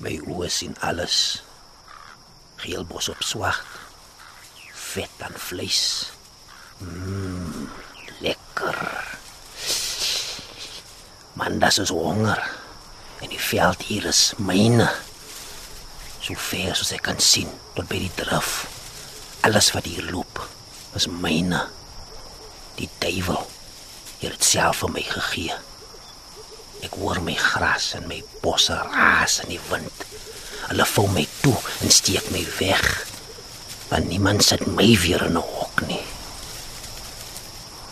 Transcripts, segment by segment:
My oë sien alles. Geel bos op swart. Vet aan vleis. Mmm, lekker. Man, das is honger. En die veld hier is myne. So ver soos ek kan sien tot by die drif. Alles wat hier loop is myne. Die duiwel het dit self vir my gegee. Ek hoor my gras en my bosse raas in die wind. Hulle vou my toe en steek my weg. Want niemand sit my weer in 'n hok nie.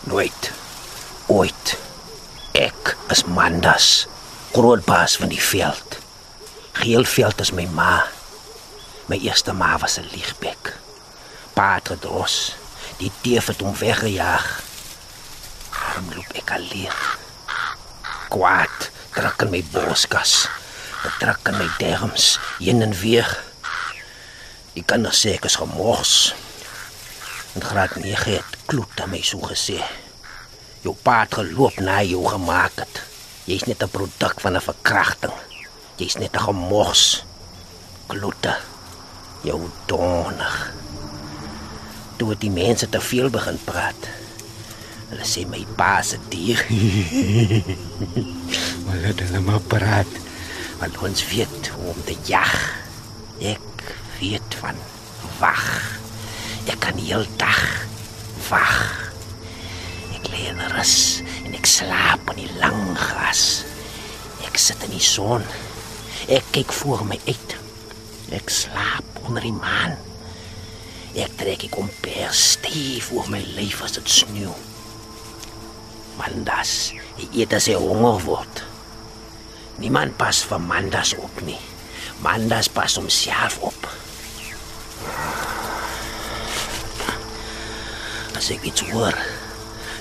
Nooit. Ooit. Ek is Mandas, grootbaas van die veld. Geelveld is my ma. My eerste ma was 'n liegbek. Patrodros, die dief het hom weggejaag. Daarom loop ek alleen. Kwaad, druk in my borskas. Druk in my darmes, heen en weer. Die kinders sê ek is gemors. En graad 9 het kloot aan my so gesê. Jou pa het geloop na jou gemaak het. Jy's net 'n produk van 'n verkrachting. Jy's net 'n gemors. Klote. Jou donig. Toe het die mense te veel begin praat. Hulle sê my pa se dier. Maar laat hulle maar praat. Want ons weet hoe om te jag. Ek weet van wag. Ek kan die hele dag wag. Ek lê in rus en ek slaap in die lang gras. Ek sit in die son. Ek kyk voor my uit. Ek slaap onder die maan. Ek trek ek om per stief oor my lyf as dit sneeu. Mandas, hy eet as hy honger word. Niemand pas vir Mandas op nie. Mandas pas homself op. As ek iets hoor,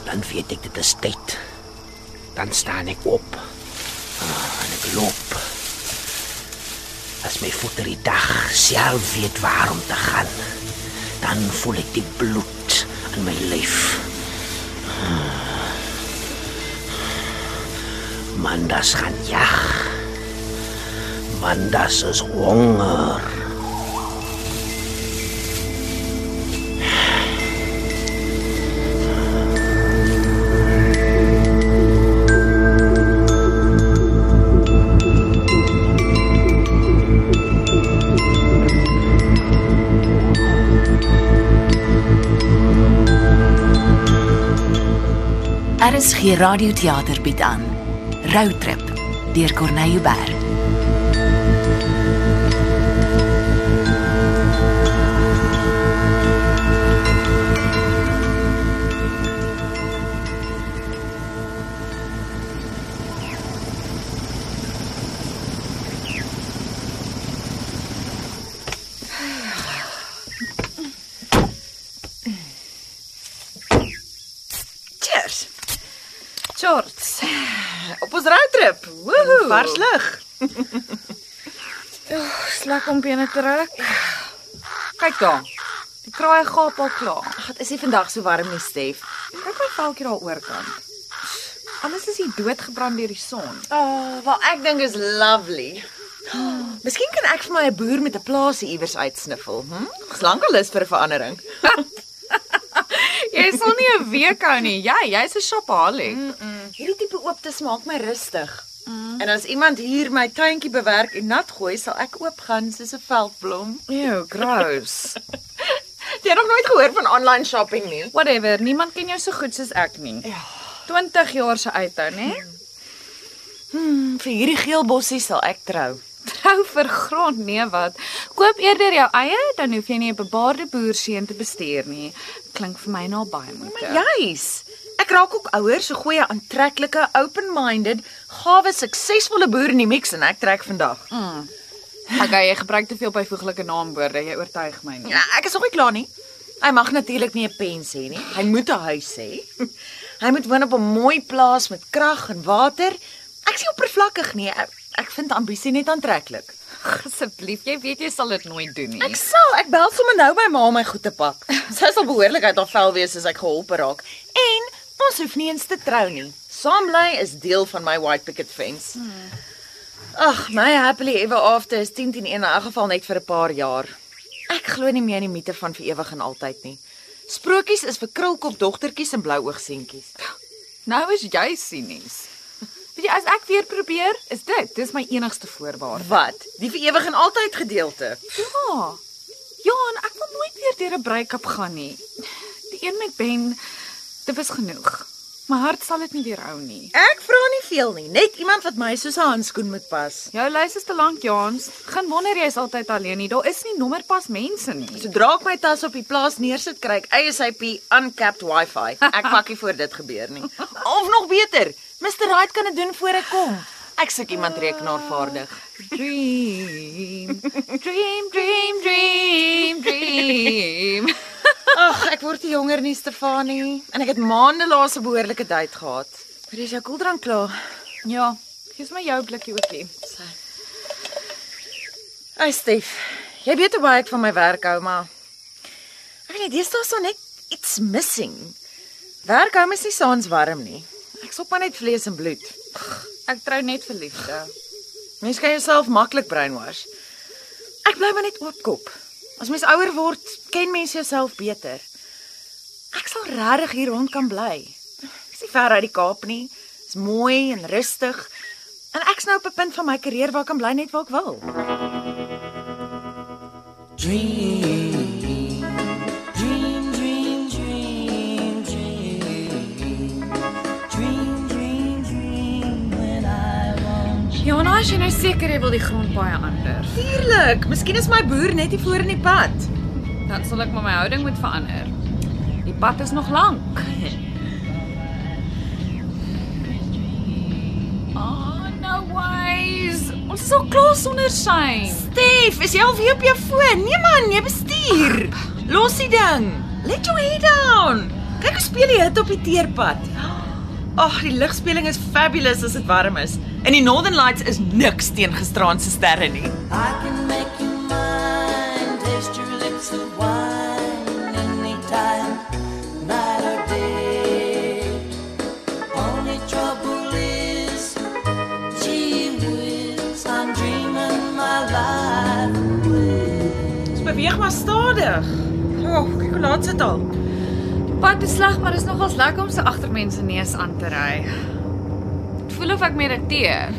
dan weet ek dit is tyd. Dan staan ek op. Ah, en ek loop. As my voete die dag self weet waar om te gaan, dan voel ek die bloed in my lyf. Mandas gaan jag. Mandas is honger. RSG Radioteater bied aan Routrip deur Corneille Berg. Woohoo. Vars lug. Slak om bene te ruk. Kyk daar. Die kraai gaap al klaar. Ag, dit is nie vandag so warm nie, Stef. Kyk my veltjie daar oorkant. Alles is hier doodgebrand deur die son. Oh, wel ek dink is lovely. Miskien kan ek vir my 'n boer met 'n plaasie iewers uitsniffel, hm? Slankel is vir 'n verandering. Jy sal nie 'n week hou nie. Jy, jy's 'n shopaholic. Mm. Hierdie tipe ooptes maak my rustig. Mm. En as iemand hier my tuintjie bewerk en nat gooi, sal ek oopgaan soos 'n veldblom. Ew, gross. Jy het nog nooit gehoor van online shopping nie? Whatever, niemand ken jou so goed soos ek nie. Ja. 20 jaar se uithou, né? Hmm, vir hierdie geel bossie sal ek trou. Trou vir grond, nee wat. Koop eerder jou eie, dan hoef jy nie 'n bebaarde boerseun te bestuur nie. Klink vir my na baie moeite. Maar juis. Ek raak ook ouer, so goeie aantreklike, open-minded, gawe, suksesvolle boer in die mix en ek trek vandag. Okay, jy gebruik te veel byvoeglike naamwoorde. Jy oortuig my nie. Ja, ek is nog nie klaar nie. Hy mag natuurlik nie 'n pens hê nie. Hy moet 'n huis hê. Hy moet woon op 'n mooi plaas met krag en water. Ek sien oppervlakkig nie. Ek, ek vind ambisie net aantreklik. Asseblief, jy weet jy sal dit nooit doen nie. Ek sal, ek bel sommer nou by ma om my goed te pak. Sy sal behoorlik uit haar vel wees as ek geholp raak. En ons hoef nie eens te trou nie. Saam bly is deel van my white picket fence. Hmm. Ag, my happily ever after is 10 teen 1 in elk geval net vir 'n paar jaar. Ek glo nie meer in die mite van vir ewig en altyd nie. Sprokies is vir krulkop dogtertjies en blou oogseentjies. Nou is jy sinies. Weet jy, as ek weer probeer, is dit, dis my enigste voorwaarde. Wat? Die vir ewig en altyd gedeelte. Ja. Ja, en ek wil nooit weer deur 'n break-up gaan nie. Die een met Ben, dit was genoeg. My hart sal dit nie weer hou nie. Ek vra nie veel nie, net iemand wat my soos 'n handskoen moet pas. Jou lys is te lank, Jans. Geen wonder jy's altyd alleen nie. Daar is nie nommerpas mense nie. Sodra ek my tas op die plaas neersit, kry ek ASAP uncapped wifi. Ek pak nie voor dit gebeur nie. Of nog beter, Mr. Right kan dit doen voor ek kom. Ek soek iemand rekenaarvaardig. Dream. Dream, dream, dream, dream. Ag, ek word nie jonger nie, Stefanie, en ek het maande laas 'n behoorlike date gehad. Maar is jou koeldrank klaar? Ja, gee my jou blikkie ookie. Ai, Stef. Jy weet hoe baie ek van my werk hou, maar ek weet nie, deesdae is daar net iets missing. Werk hou mens nie saans warm nie. Ek sop maar net vlees en bloed. Ek trou net vir liefde. Mens kan jouself maklik brainwash. Ek bly maar net oopkop. As mens ouer word, ken mens jouself beter. Ek sal regtig hier rond kan bly. Ek's nie ver uit die Kaap nie. Dit's mooi en rustig. En ek's nou op 'n punt van my karier waar ek kan bly net waar ek wil. Ja, nou as jy nou seker jy wil die grond baie ander, Tuurlik, miskien is my boer net hier voor in die pad. dan sal ek maar my houding moet verander. Die pad is nog lank. Oh, no ways. Ons al klaar sonder skyn. Stef, is jy al weer op jou foon? Nee man, jy bestuur. Los die ding. Let your head down. Kyk hoe speel die hit op die teerpad. Ag, die ligspeling is fabulous as dit warm is. En die Northern Lights is niks teen gisteraand se sterre nie. I can make you mine, taste your lips of wine anytime, night or day. Only trouble is, gee whiz, I'm dreaming my life away. Ons beweeg maar stadig. O, oh, kyk hoe laat dit al. Die pad is sleg, maar dit is nogals lekker om se agter mense neus aan te ry. Voel of ek mediteer.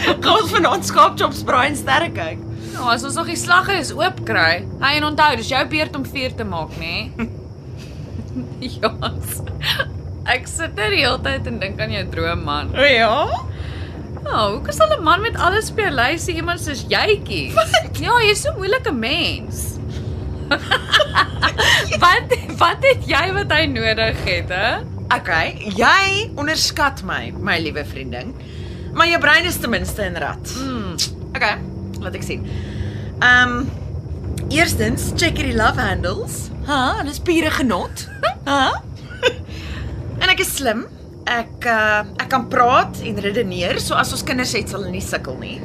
Gaan ons vanaand skaapchops braai en sterre kyk. Nou, as ons nog die slagge is oop kry. Hy en onthou, dis jou beurt om vuur te maak, nê? ja. Ek sit net die hele tyd en dink aan jou droom man. O ja? Nou, hoe kan 'n man met alles op jou lysie iemand soos jy kies? Ja, jy's so moeilike mens. wat wat het jy wat hy nodig het, hè? Okay, jy onderskat my, my liewe vriendin. Maar jou brein is ten minste in rad. Mm. Okay, laat ek sien. Ehm um, eerstens, check hierdie love handles. Ha, dis pure genot. Ha? en ek is slim. Ek uh, ek kan praat en redeneer, so as ons kinders het sal hulle nie sukkel nie.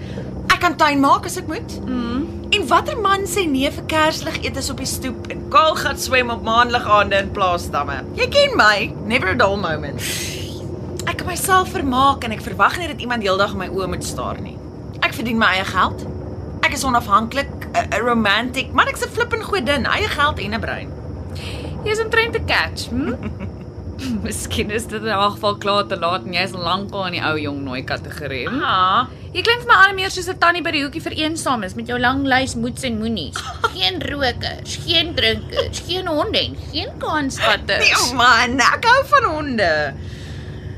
Ek kan tuin maak as ek moet. Mm. En watter man sê nee vir kerslig etes op die stoep en kaal gaan swem op maandagaande in plaasdamme? Jy ken my, never a dull moment. Ek kan myself vermaak en ek verwag nie dat iemand heeldag in my oë moet staar nie. Ek verdien my eie geld. Ek is onafhanklik, 'n romantic, maar ek's 'n flippin godin, eie geld en 'n brein. Jy's omtrent te catch, hm? Miskien is dit in elk geval klaar te laat en jy's al lankal in die ou jong nooi kategorie. Ah, Jy klink vir my al meer soos 'n tannie by die hoekie vir eensaam is met jou lang lys moets en moenies. Geen rokers, geen drinkers, geen honde en geen kanspatters. nee man, ek hou van honde.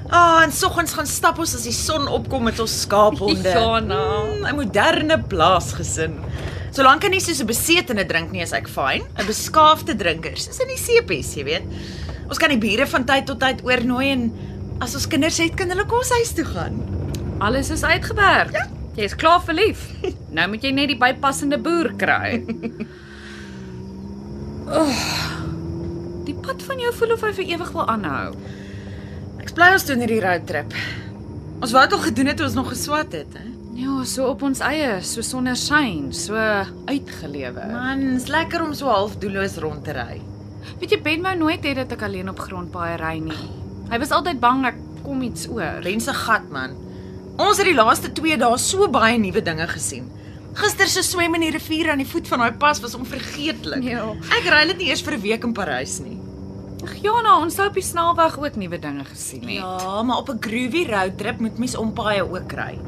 Ah, en soggens gaan stap ons as die son opkom met ons skaaphonde. Ja, nou. Mm, 'n moderne plaasgesin. Solank hy nie soos 'n besetene drink nie, is ek fyn. 'n Beskaafde drinker, soos in die seepies, jy weet. Ons kan die bure van tyd tot tyd oornooi en as ons kinders het, kan hulle kos huis toe gaan. Alles is uitgewerk. Ja. Jy's klaar verlief. Nou moet jy net die bypassende boer kry. Oh, die pad van jou voel of hy vir ewig wil aanhou. Ek's bly ons doen hierdie roadtrip. Ons wou dit al gedoen het toe ons nog geswat het, hè? Ja, so op ons eie, so sonder skyn, so uitgelewe. Man, is lekker om so half doelloos rond te ry. Weet jy Ben wou nooit hê dat ek alleen op grondpaaie ry nie. Hy was altyd bang ek kom iets oor. Lense gat man. Ons het die laaste 2 dae so baie nuwe dinge gesien. Gister se swem in die rivier aan die voet van daai pas was onvergeetlik. Ja. Ek ry dit nie eers vir 'n week in Parys nie. Ag ja, nou, ons het op die snelweg ook nuwe dinge gesien het. Ja, maar op 'n groovy roadtrip moet mens ompaaie ook kry.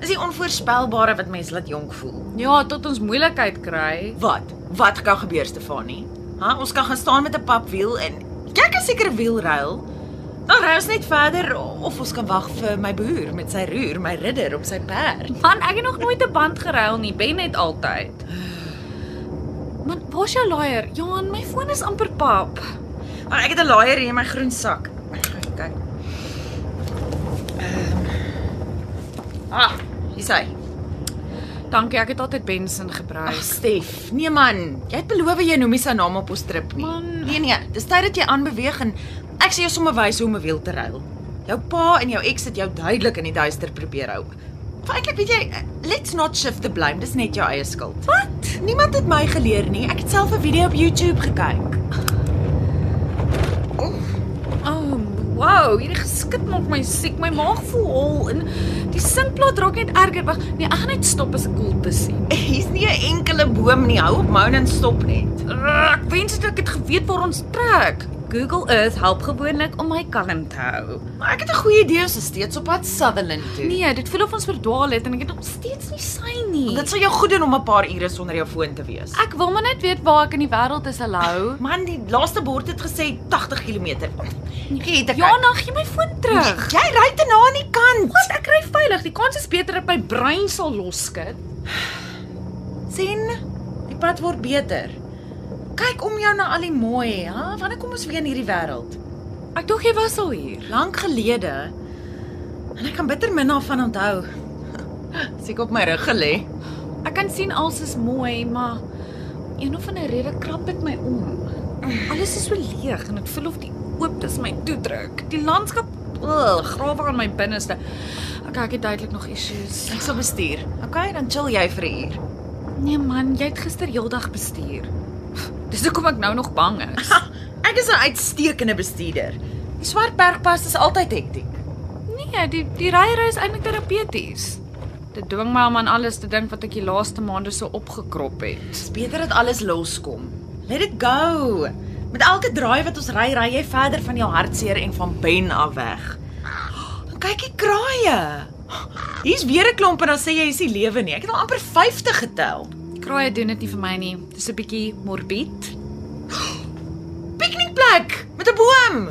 Is die onvoorspelbare wat mens laat jonk voel. Ja, tot ons moeilikheid kry. Wat? Wat kan gebeur, Stefanie? Ha, ons kan gaan staan met 'n papwiel en jy kan seker 'n wiel ruil. Dan ry ons net verder of ons kan wag vir my boer met sy roer, my ridder op sy perd. Man, ek het nog nooit 'n band geruil nie, Ben net altyd. Man, waar's jou laaier? Johan, my foon is amper pap. Maar ek het 'n laaier hier in my groen sak. Kyk. Ehm. Ah, hier's hy. Dankie, ek het altyd Benson gebruik. Ag, Stef, nee man, jy het beloof jy noem nie sy naam op ons trip nie. Man. nee nee, dis tyd dat jy aanbeweeg en ek sê jou sommer wys hoe om 'n wiel te ruil. Jou pa en jou ex het jou duidelik in die duister probeer hou. Feitelik weet jy, let's not shift the blame, dis net jou eie skuld. Wat? Niemand het my geleer nie. Ek het self 'n video op YouTube gekyk. Oh, wow, hierdie geskit maak my siek. My maag voel hol en die sinkplaat raak net erger. Wag, nee, ek gaan net stop as ek koelte sien. Hier's nie 'n enkele boom nie. Hou op moun en stop net. Ek wens ek het geweet waar ons trek. Google Earth help gewoonlik om my kalm te hou. Maar ek het 'n goeie idee, ons is steeds op pad Sutherland toe. Nee, dit voel of ons verdwaal het en ek het nog steeds nie sy nie. Dit sal jou goed doen om 'n paar ure sonder jou foon te wees. Ek wil maar net weet waar ek in die wêreld is, hallo. Man, die laaste bord het gesê 80 km. Gee dit. Ja, nou gee my foon terug. Jy ry te na aan die kant. Wat ek ry veilig. Die kans is beter dat my brein sal loskit. sien? Die pad word beter. Kyk om jou na al die mooi, ha? Wanneer kom ons weer in hierdie wêreld? Ek dink jy was al hier. Lank gelede. En ek kan bitter min daarvan onthou. Seker op my rug gelê. Ek kan sien alles is mooi, maar een of ander rede krap dit my om. Alles is so leeg en dit voel of die ooptes my toedruk. Die landskap, ugh, grawe aan my binneste. Ek ek het duidelik nog issues. Ek sal bestuur. Okay, dan chill jy vir 'n uur. Nee man, jy het gister heeldag bestuur. Dis hoekom ek nou nog bang is. Ek is 'n uitstekende bestuurder. Die Swartbergpas is altyd hektiek. Nee, die die ryery is eintlik terapeuties. Dit dwing my om aan alles te dink wat ek die laaste maande so opgekrop het. Dis beter dat alles loskom. Let it go. Met elke draai wat ons ry, ry jy verder van jou hartseer en van Ben af weg. En kyk die kraaie. Hier's weer 'n klomp en dan sê jy is nie lewe nie. Ek het al amper 50 getel. Kraaie doen dit nie vir my nie. Dis 'n bietjie morbied. Piknikplek met 'n boom.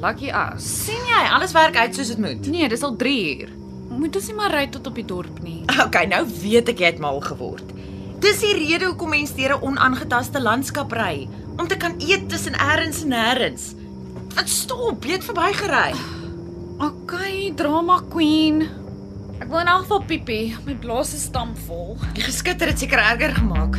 Lucky us. sien jy, alles werk uit soos dit moet. Nee, dis al 3 uur. Moet ons nie maar ry tot op die dorp nie. Okay, nou weet ek jy het mal geword. Dis die rede hoekom mense deur 'n onaangetaste landskap ry, om te kan eet tussen ergens en nêrens. Wat stop, jy het verbygery. Okay, drama queen. Ek wil in elk geval piepie. My blaas is stampvol. Die geskitter het seker erger gemaak.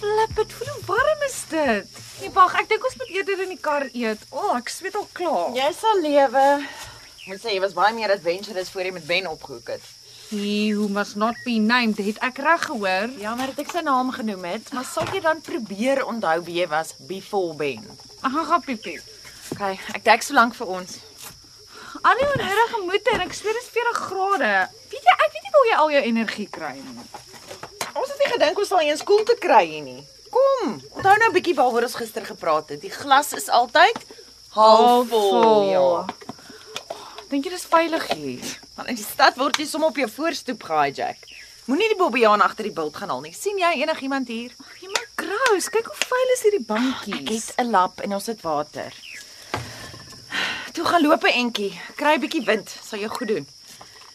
Flip, dit voel hoe warm is dit. Nee, wag, ek dink ons moet eerder in die kar eet. O, oh, ek sweet al klaar. Jy sal lewe. Moet sê jy was baie meer adventurous voor jy met Ben opgehoek het. He who must not be named, het ek reg gehoor? Jammer dat ek sy naam genoem het, maar sal jy dan probeer onthou wie jy was before Ben? Gaan piepie. Okay, ek dek so lank vir ons. Al die onnodige moeite en ek sweer dit is 40 grade. Weet jy, ek weet nie waar jy al jou energie kry nie. Ons het nie gedink ons sal eens koel te kry hier nie. Kom, onthou nou 'n bietjie waaroor ons gister gepraat het. Die glas is altyd halfvol. Ja. Dink jy dis veilig hier? Want in die stad word jy sommer op jou voorstoep gehijack. Moenie die bobbejaan agter die bult gaan haal nie. sien jy enigiemand hier? Jy maar grous, kyk hoe vuil is hierdie Ek bankies. het 'n lap en ons het water. Toe gaan loop 'n entjie. Kry 'n bietjie wind, sal jou goed doen.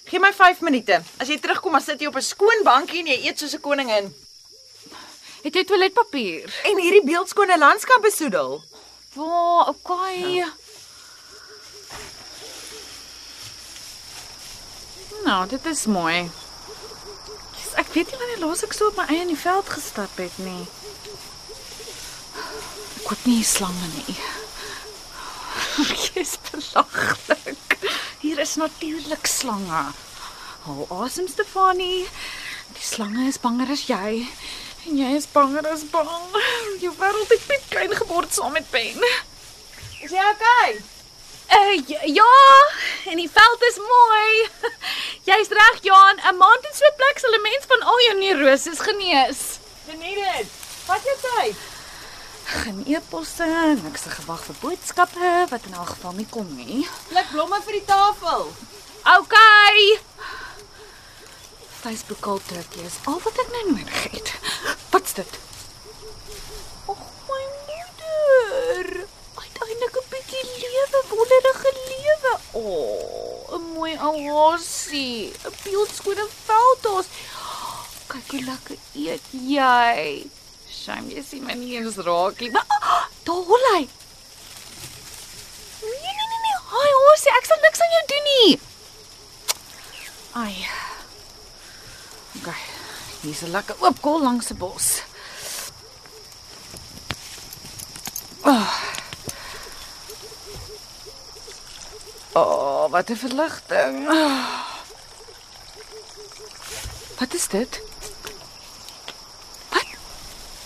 Gee my 5 minute. As jy terugkom, dan sit jy op 'n skoon bankie en jy eet soos 'n koningin. Het jy toiletpapier? En hierdie beeldskone landskap besoedel. Waar, okay. Nou, dit is mooi. Yes, ek weet nie wanneer laas ek so op my eie in die veld gestap het nie. Ek koop nie slange nie. Jy's belaglik. Hier is natuurlik slange. Hou asem Stefanie. Die slange is banger as jy. En jy is banger as bang. Wêreld het net klein geword saam met Ben. Is jy okay? Uh, ja, en die veld is mooi. Jy's reg, Johan. 'n Maand in so 'n plek sal 'n mens van al jou neuroses genees. Geniet dit. Wat jy tyd? Geen e-posse, niks te gewag vir boodskappe wat in elk geval nie kom nie. Blik blomme vir die tafel. OK. Facebook al drukkie is al wat ek nou nodig het. Wat's dit? Ag my moeder. Bietjie lewe, wonderlike lewe. O, oh, 'n mooi oasie, 'n beeldskone velddos. Kyk hoe lekker eet jy. Shame jy sien my nie eens raak nie. Maar ah, daar hol hy. Nee nee nee nee, haai oasie, ek sal niks aan jou doen nie. Ai. OK. Hier's 'n lekker oop kol langs 'n bos. Oh. Oh, wat 'n verligting. Oh. Wat is dit? Wat?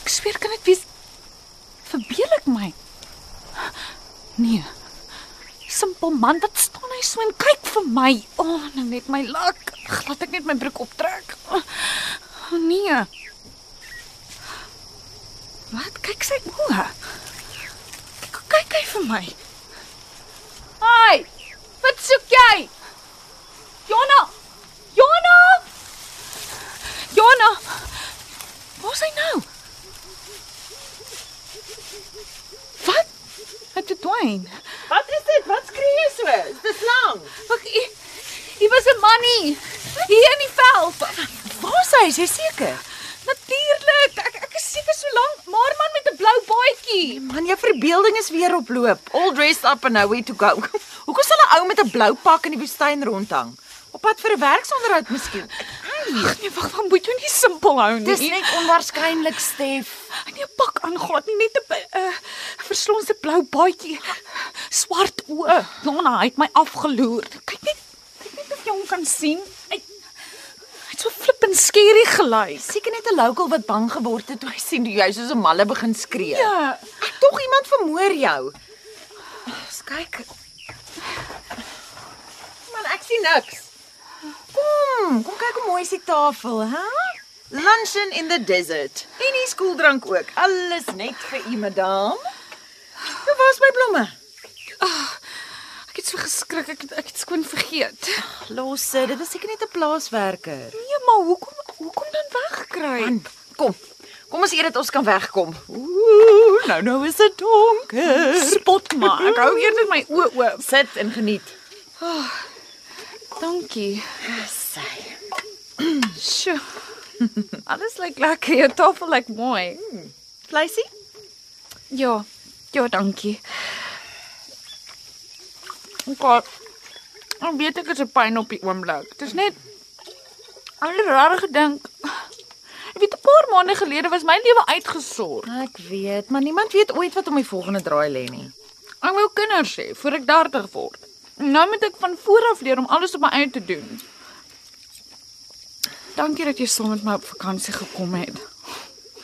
Ek sweer kan dit wees verbeel ek my? Nee. Simpel man, wat staan hy so en kyk vir my? O, oh, nou net my lak. Laat ek net my broek optrek. O oh, nee. Wat kyk sy? K- Kyk hy vir my? Haai! Wat soek jy? Jona! Jona! Jona! Waar's hy nou? Wat? Het dit dwyn. Wat is dit? Wat skree jy so? Is dit slang? Wag, hier was 'n mannie hier in die veld. Waar is hy? Is jy seker? Natuurlik. Ek ek is seker so lank, maar man met 'n blou baadjie. Man, jou verbeelding is weer op loop. All dressed up and nowhere to go. Hoekom sal 'n ou met 'n blou pak in die woestyn rondhang? Op pad vir 'n werksonderhoud miskien. Ag nee, wag, van moet jy nie simpel hou nie. Dis net onwaarskynlik, Stef. en jou pak aangaan, nie net 'n uh, verslonse blou baadjie. Swart oë. Jana, het my afgeloer. Kyk net, kyk net of jy hom kan sien. Hy so flippend skerry gelyk. Seker net 'n local wat bang geword het toe hy sien jy soos 'n malle begin skree. Ja. Tog iemand vermoor jou. Ons kyk. Man, ek sien niks. Kom, kom kyk hoe mooi is die tafel, hè? Luncheon in the desert. En die skooldrank ook. Alles net vir u, madam. Nou waar's my blomme? Ek het so geskrik, ek het, ek het skoon vergeet. Los dit, dit was seker net 'n plaaswerker. Nee, maar hoekom hoekom dan wegkry? Man, kom. Kom ons eet dit ons kan wegkom. Ooh, nou nou is dit donker. Spot maar. Ek hou eerder my oë oop. Sit en geniet. Dankie. Sy. Sjoe. Alles lyk lekker. Jou tafel lyk mooi. Vleisie? Ja. Ja, dankie. God. Ek weet ek is 'n pyn op die oomblik. Dit is net al die rare gedink. Ek weet 'n paar maande gelede was my lewe uitgesort. Ek weet, maar niemand weet ooit wat om die volgende draai lê nie. Ek wou kinders hê voor ek 30 word. Nou moet ek van voor af leer om alles op my eie te doen. Dankie dat jy saam met my op vakansie gekom het.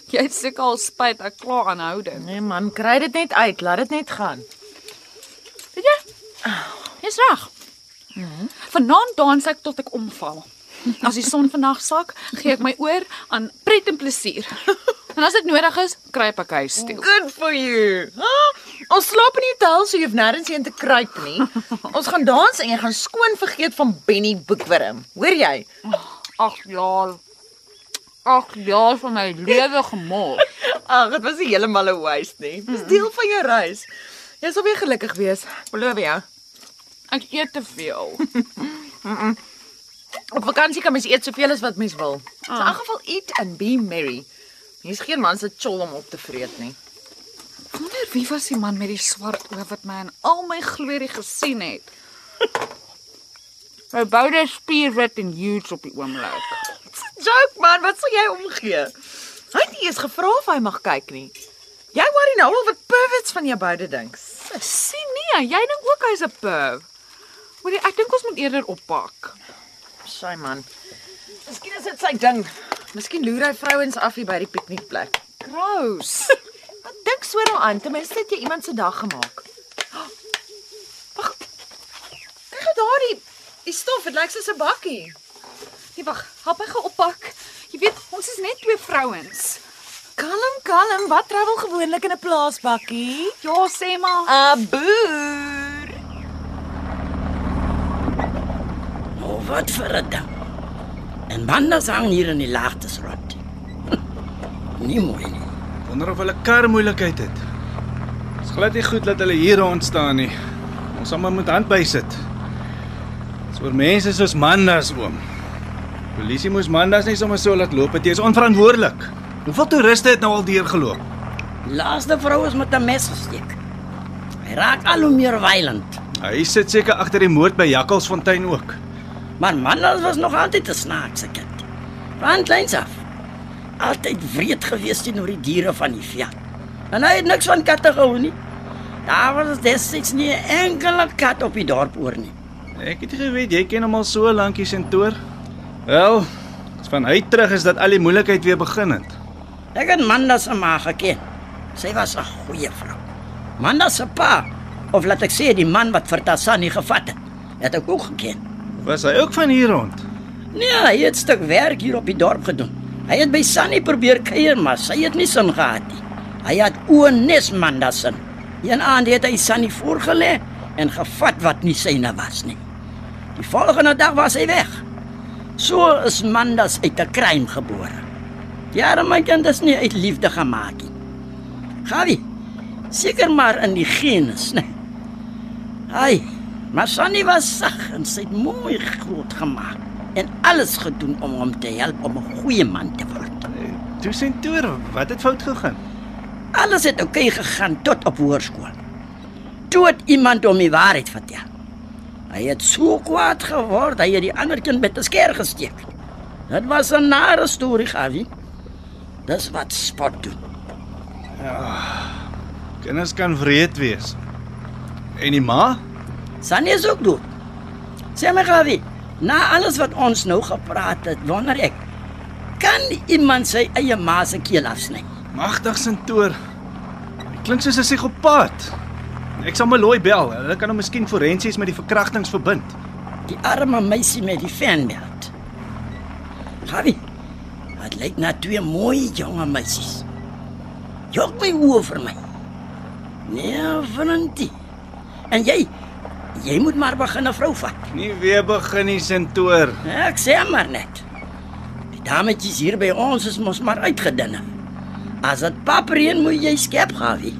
Jy het seker al spyt ek kla aanhouding. Nee man, kry dit net uit, laat dit net gaan. Jy? Dis reg. Vanaand dans ek tot ek omval. As die son vandag sak, gee ek my oor aan pret en plesier. En as dit nodig is, kruip ek huis toe. Good for you. Huh? Ons slaap in die hotel, so jy hoef nêrens heen te kruip nie. Ons gaan dans en jy gaan skoon vergeet van Benny Boekwurm. Hoor jy? Ag jaar. Ag jaar van my lewe gemors. Ag, dit was nie heeltemal 'n waste nie. Dis deel van jou reis. Jy sal weer gelukkig wees. Beloof jou. Ek eet te veel. Op vakansie kan mens eet soveel as wat mens wil. In elk geval eat and be merry. Jy's geen man se chol om op te vreet nie. Wonder wie was die man met die swart oë wat my in al my glorie gesien het. My boude spierwit en huge op die oomblik. Joke man, wat sal jy omgee? Hy het nie eens gevra of hy mag kyk nie. Jy worry nou al wat perverts van jou beide dink. Sien nee, jy dink ook hy's 'n perv. Hoorie, ek dink ons moet eerder oppak. Sy man. Miskien is dit sy ding. Miskien loer hy vrouens af hier by die piknikplek. Gross. Wat dink so daaraan? Ten minste het jy iemand se dag gemaak. Wag. Kyk gou daardie die stof, dit lyk soos 'n bakkie. Nee, wag, help my gou oppak. Jy weet, ons is net twee vrouens. Kalm, kalm. Wat travel gewoonlik in 'n plaasbakkie? Ja, sê maar. 'n Boer. Oh, wat vir 'n ding. En manne sang hier in die laagtes rond. nie mooi nie. Wonder of hulle kar moeilikheid het. Dit's glad nie goed dat hulle hier rond staan nie. Ons sal maar moet hand bysit. Dis oor mense soos Mandas oom. Polisie moes Mandas nie sommer so laat loop. Dit is onverantwoordelik. Hoeveel toeriste het nou al deur geloop? Die laaste vrou is met 'n mes gesteek. Hy raak al hoe meer violent. Hy sit seker agter die moord by Jakkalsfontein ook. Maar manne was nog altyd 'n snaakse kind. Van kleins af. Altyd wreed gewees teenoor die diere van die veld. En hy het niks van katte gehou nie. Daar was destyds nie 'n enkele kat op die dorp oor nie. Ek het geweet jy ken hom al so lank hier sentoor. Wel, van hy terug is dat al die moeilikheid weer begin het. Ek het Manda se ma geken. Sy was 'n goeie vrou. Manda se pa, of laat ek sê die man wat vir Tassani gevat het, het ek ook geken. Was hy ook van hier rond? Nee, hy het 'n stuk werk hier op die dorp gedoen. Hy het by Sunny probeer kuier, maar sy het nie sin gehad nie. Hy het oornes Manda sin. Een aand het hy Sunny voorgelê en gevat wat nie syne was nie. Die volgende dag was hy weg. So is Mandas uit 'n crime gebore. Ja, my kind is nie uit liefde gemaak nie. Gawie, seker maar in die genes, né? Ai, maar Sunny was sag en sy het mooi groot gemaak en alles gedoen om hom te help om 'n goeie man te word. Toe sentoor, wat het fout gegaan? Alles het oukei okay gegaan tot op hoërskool. Toe het iemand hom die waarheid vertel. Hy het so kwaad geword, hy het die ander kind met 'n skeer gesteek. Dit was 'n nare storie, Gawie. Dis wat spot doen. Kinders kan wreed wees. En die ma? Sunny is ook dood. Sê my Gawie, na alles wat ons nou gepraat het, wonder ek, kan iemand sy eie ma se keel afsny? Magtig sentoor. Klink soos 'n psigopaat. Ek sal Meloy bel. Hulle kan hom miskien forensies met die verkrachtings verbind. Die arme meisie met die fanbelt. Gawie, dit lyk na twee mooi jonge meisies. Jok my oor vir my. Nee, Valentie. En jy, jy moet maar begin 'n vrou vat. Nie weer begin nie sentoor. Ek sê maar net. Die dametjies hier by ons is mos maar uitgedinne. As dit papreen moet jy skep, Gawie.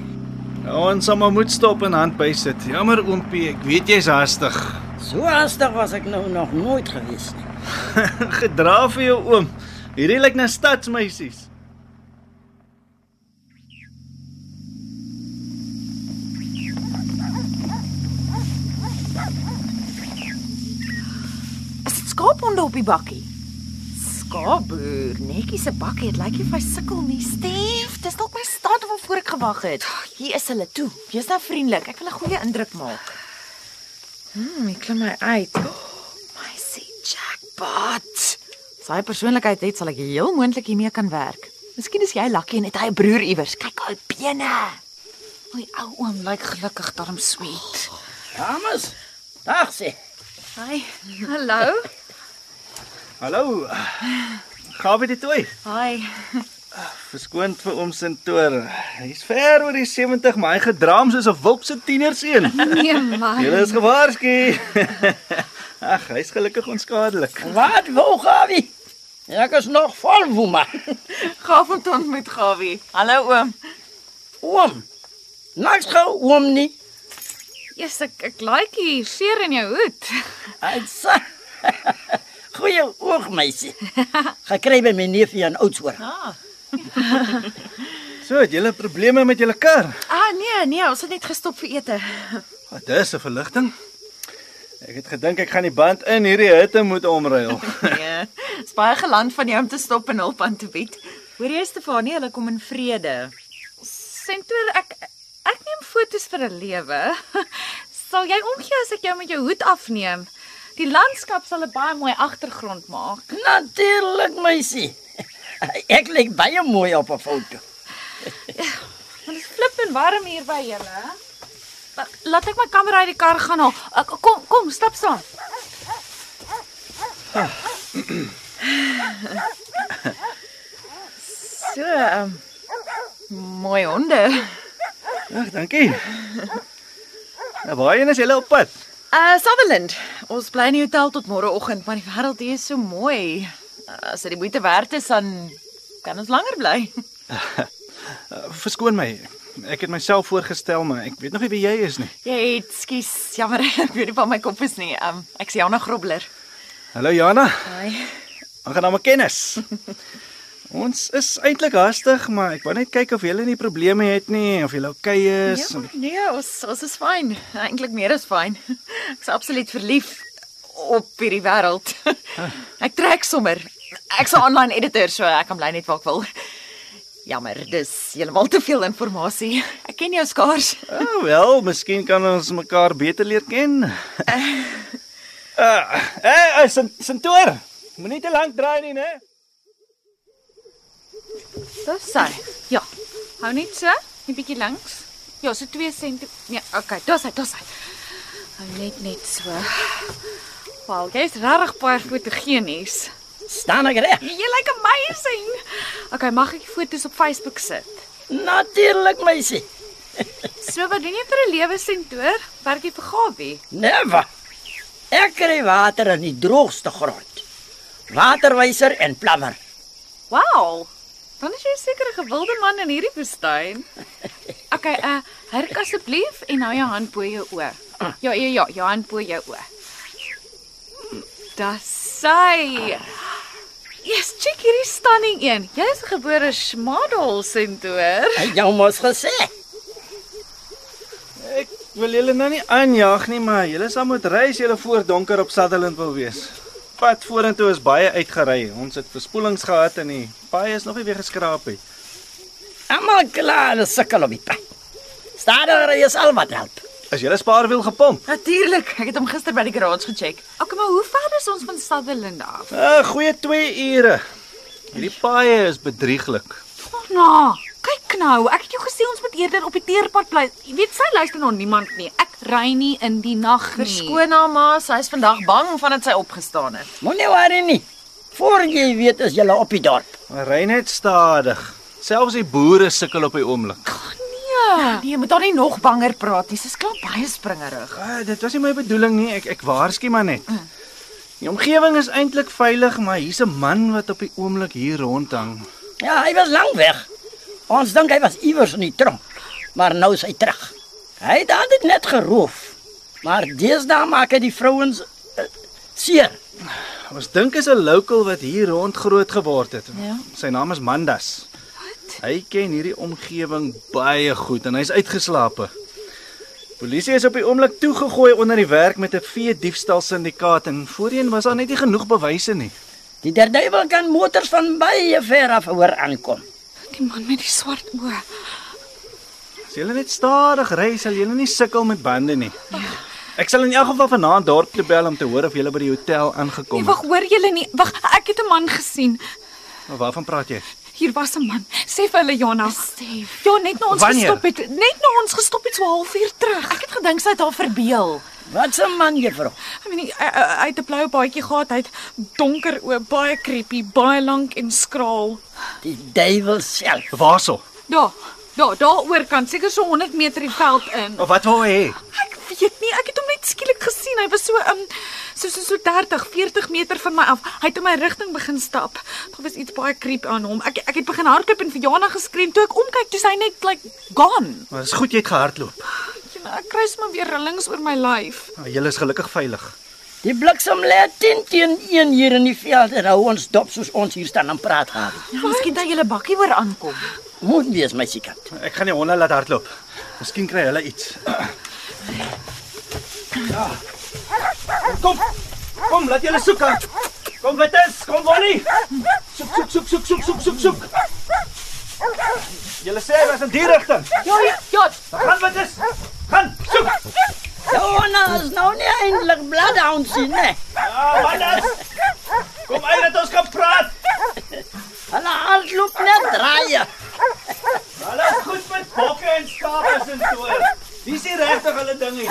Nou, ons sal maar moet stop en hand bysit. Jammer oompie, ek weet jy's haastig. So haastig was ek nou nog nooit gewees nie. Gedra vir jou oom. Hierdie lyk na stadsmeisies. Is dit skaaphonde op die bakkie? Skaapboer, netjie se bakkie, dit lyk nie of hy sukkel nie. Stief, dis dalk my stad waarvoor ek gewag het. Hier is hulle toe. Jy's nou vriendelik. Ek wil 'n goeie indruk maak. Hm, ek klim my uit. Oh, my see jackpot. Sy persoonlikheid het sal ek heel moontlik hiermee kan werk. Miskien is jy lucky en het hy 'n broer iewers. Kyk al bene. My ou oom lyk gelukkig daarom sweet. Dames, dag sê. Hi. Hallo. Hallo. Gawe dit toe. Hi. Verskoond vir oom sentoor. Hy's ver oor die 70, maar hy gedraam soos 'n wulpse tienerseun. Nee man. Julle is gewaarsku. Ag, hy's gelukkig onskadelik. Wat wou Gawie? Ek is nog vol woema. Gaaf om te ontmoet, Gawie. Hallo oom. Oom. Niks gou oom nie. Yes, ek ek like die veer in jou hoed. Uitsa. Goeie oog meisie. Gekry by my neefie aan Oudtshoorn. Ah. So, het julle probleme met julle kar? Ah nee, nee, ons het net gestop vir ete. Wat is 'n verligting? Ek het gedink ek gaan die band in hierdie hitte moet omruil. Nee. Dis baie geland van jou om te stop en hulp aan te bied. Hoor jy Stefanie, hulle kom in vrede. Sentoor ek ek neem fotos vir 'n lewe. Sal jy omgee as ek jou met jou hoed afneem? Die landskap sal 'n baie mooi agtergrond maak. Natuurlik, meisie. Ek lyk baie mooi op 'n foto. Want dit is flippend warm hier by julle. La- Laat ek my kamera uit die kar gaan haal. Kom, kom, stap saam. So, um, mooi honde. Ag, dankie. Nou, waarheen is julle op pad? Uh Sutherland. Ons bly in die hotel tot môreoggend, maar die wêreld hier is so mooi. Uh, as dit die moeite werd is, dan kan ons langer bly. Verskoon my. Ek het myself voorgestel, maar ek weet nog nie wie jy is nie. Jy het, skus, jammer, ek weet nie van my kop is nie. Um ek sê Jana Grobler. Hallo Jana. Hi. Aangename kennis. Ons is eintlik hastig, maar ek wou net kyk of julle nie probleme het nie, of julle oukei is. Ja, nee, ons ons is fyn. Eintlik meer as fyn. Ek's absoluut verlief op hierdie wêreld. Ek trek sommer. Ek's 'n online editor, so ek kan bly net waar ek wil. Jammer, dis heeltemal te veel inligting. Ek ken jou skaars. Ah, wel, miskien kan ons mekaar beter leer ken. Uh, eh, uh, Santoor. Moenie te lank draai nie, né? Dis sy. Ja. Hou net so, 'n bietjie langs. Ja, so 2 cm. Nee, okay, dis hy, dis hy. Hou net net so. Wow, jy's regtig baie fotogenies. Staan ek reg? Jy lyk amazing. Okay, mag ek foto's op Facebook sit? Natuurlik, meisie. So wat doen jy vir 'n lewe sentoor? Werk jy vir Gawie? Never. Ek kry water in die droogste grond. Waterwyser en plammer. Wow. Dan is jy seker 'n gewilde man in hierdie woestyn. Okay, uh, hurk asseblief en hou jou hand bo jou oë. Ja, ja, ja, jou hand bo jou oë. Dis sy. Yes, check hierdie stunning een. Jy is 'n gebore schmadel sentoor. Hy jou mos gesê. Ek wil julle nou nie aanjaag nie, maar julle sal moet ry as julle voor donker op Sutherland wil wees. Pad vorentoe is baie uitgery. Ons het verspoelings gehad en die paai is nog nie weer geskraap nie. Almal klaar sukkel op die pad. Stadiger is al wat help. Is julle spaarwiel gepomp? Natuurlik. Ek het hom gister by die garage gecheck. Okay, maar hoe ver is ons van Sutherland af? 'n uh, Goeie 2 ure. Hierdie paai is bedrieglik. Oh, nou, kyk nou. Ek het jou gesê ons moet eerder op die teerpad bly. Jy weet sy luister na niemand nie. Ek ry nie in die nag nie. Verskoon haar ma, sy is vandag bang vandat sy opgestaan het. Moenie worry nie. Voor jy weet is jy op die dorp. Ry net stadig. Selfs die boere sukkel op die oomblik. Nee, jy moet haar nie nog banger praat nie. Sy's klaar baie springerig. Uh, dit was nie my bedoeling nie. Ek ek waarsku maar net. Die omgewing is eintlik veilig, maar hier's 'n man wat op die oomblik hier rondhang. Ja, hy was lank weg. Ons dink hy was iewers in die tronk. Maar nou is hy terug. Hy het altyd net geroof. Maar deesdae maak hy die vrouens uh, seer. Ons dink is 'n local wat hier rond groot geword het. Ja. Sy naam is Mandas. Hy ken hierdie omgewing baie goed en hy's uitgeslape. Polisie is op die oomblik toegegooi onder die werk met 'n vee diefstal syndikaat en voorheen was daar net nie genoeg bewyse nie. Die derduiwel kan motors van baie ver af hoor aankom. Die man met die swart oë. As jy net stadig ry, sal jy nie sukkel met bande nie. Ek sal in elk geval vanaand dorp toe bel om te hoor of jy by die hotel aangekom Nee, het. wag, hoor julle nie. Wag, ek het 'n man gesien. Maar Waarvan praat jy? Hier was 'n man. Sê vir hulle Jana. Stef. Ja, net na ons Wanneer? gestop het. Net na ons gestop het so 'n halfuur terug. Ek het gedink sy het haar verbeel. Wat 'n man juffrou. Ek weet nie, hy hy- hy het 'n blou baadjie gehad. Hy het donker oë, baie creepy, baie lank en skraal. Die duiwel self. Waarso? Daar. Daar, daar oorkant, seker so 100 meter die veld in. Of wat wou hy hê? Ek weet nie, ek het hom net skielik gesien. Hy was so um so so so 30, 40 meter van my af. Hy het in my rigting begin stap. Daar was iets baie creep aan hom. Ek ek het begin hardloop en vir Jana geskree. Toe ek omkyk, toe is hy net like gone. Maar dis goed jy het gehardloop. Know, ek kry sommer weer rillings oor my lyf. Nou, Julle is gelukkig veilig. Die bliksem lê 10 teen 1 hier in die veld en hou ons dop soos ons hier staan en praat gaan. Ja, miskien dat julle bakkie oor aankom. Moet wees my sekant. Ek gaan die honde laat hardloop. Miskien kry hulle iets. Ja. Kom. Kom, laat julle soek. Kom Wittes, kom Bonnie. Soek, soek, soek, soek, soek, soek, soek, soek. Julle sê hy was in die rigting. Ja, ja, gaan Wittes. Gaan, soek. Jona is nou nie eintlik bloodhound sien nie. Ja, mandas. Kom uit dat ons kan praat. Hulle hardloop net draaie. Hulle is goed met bokke en skape en so. Dis nie regtig hulle ding nie.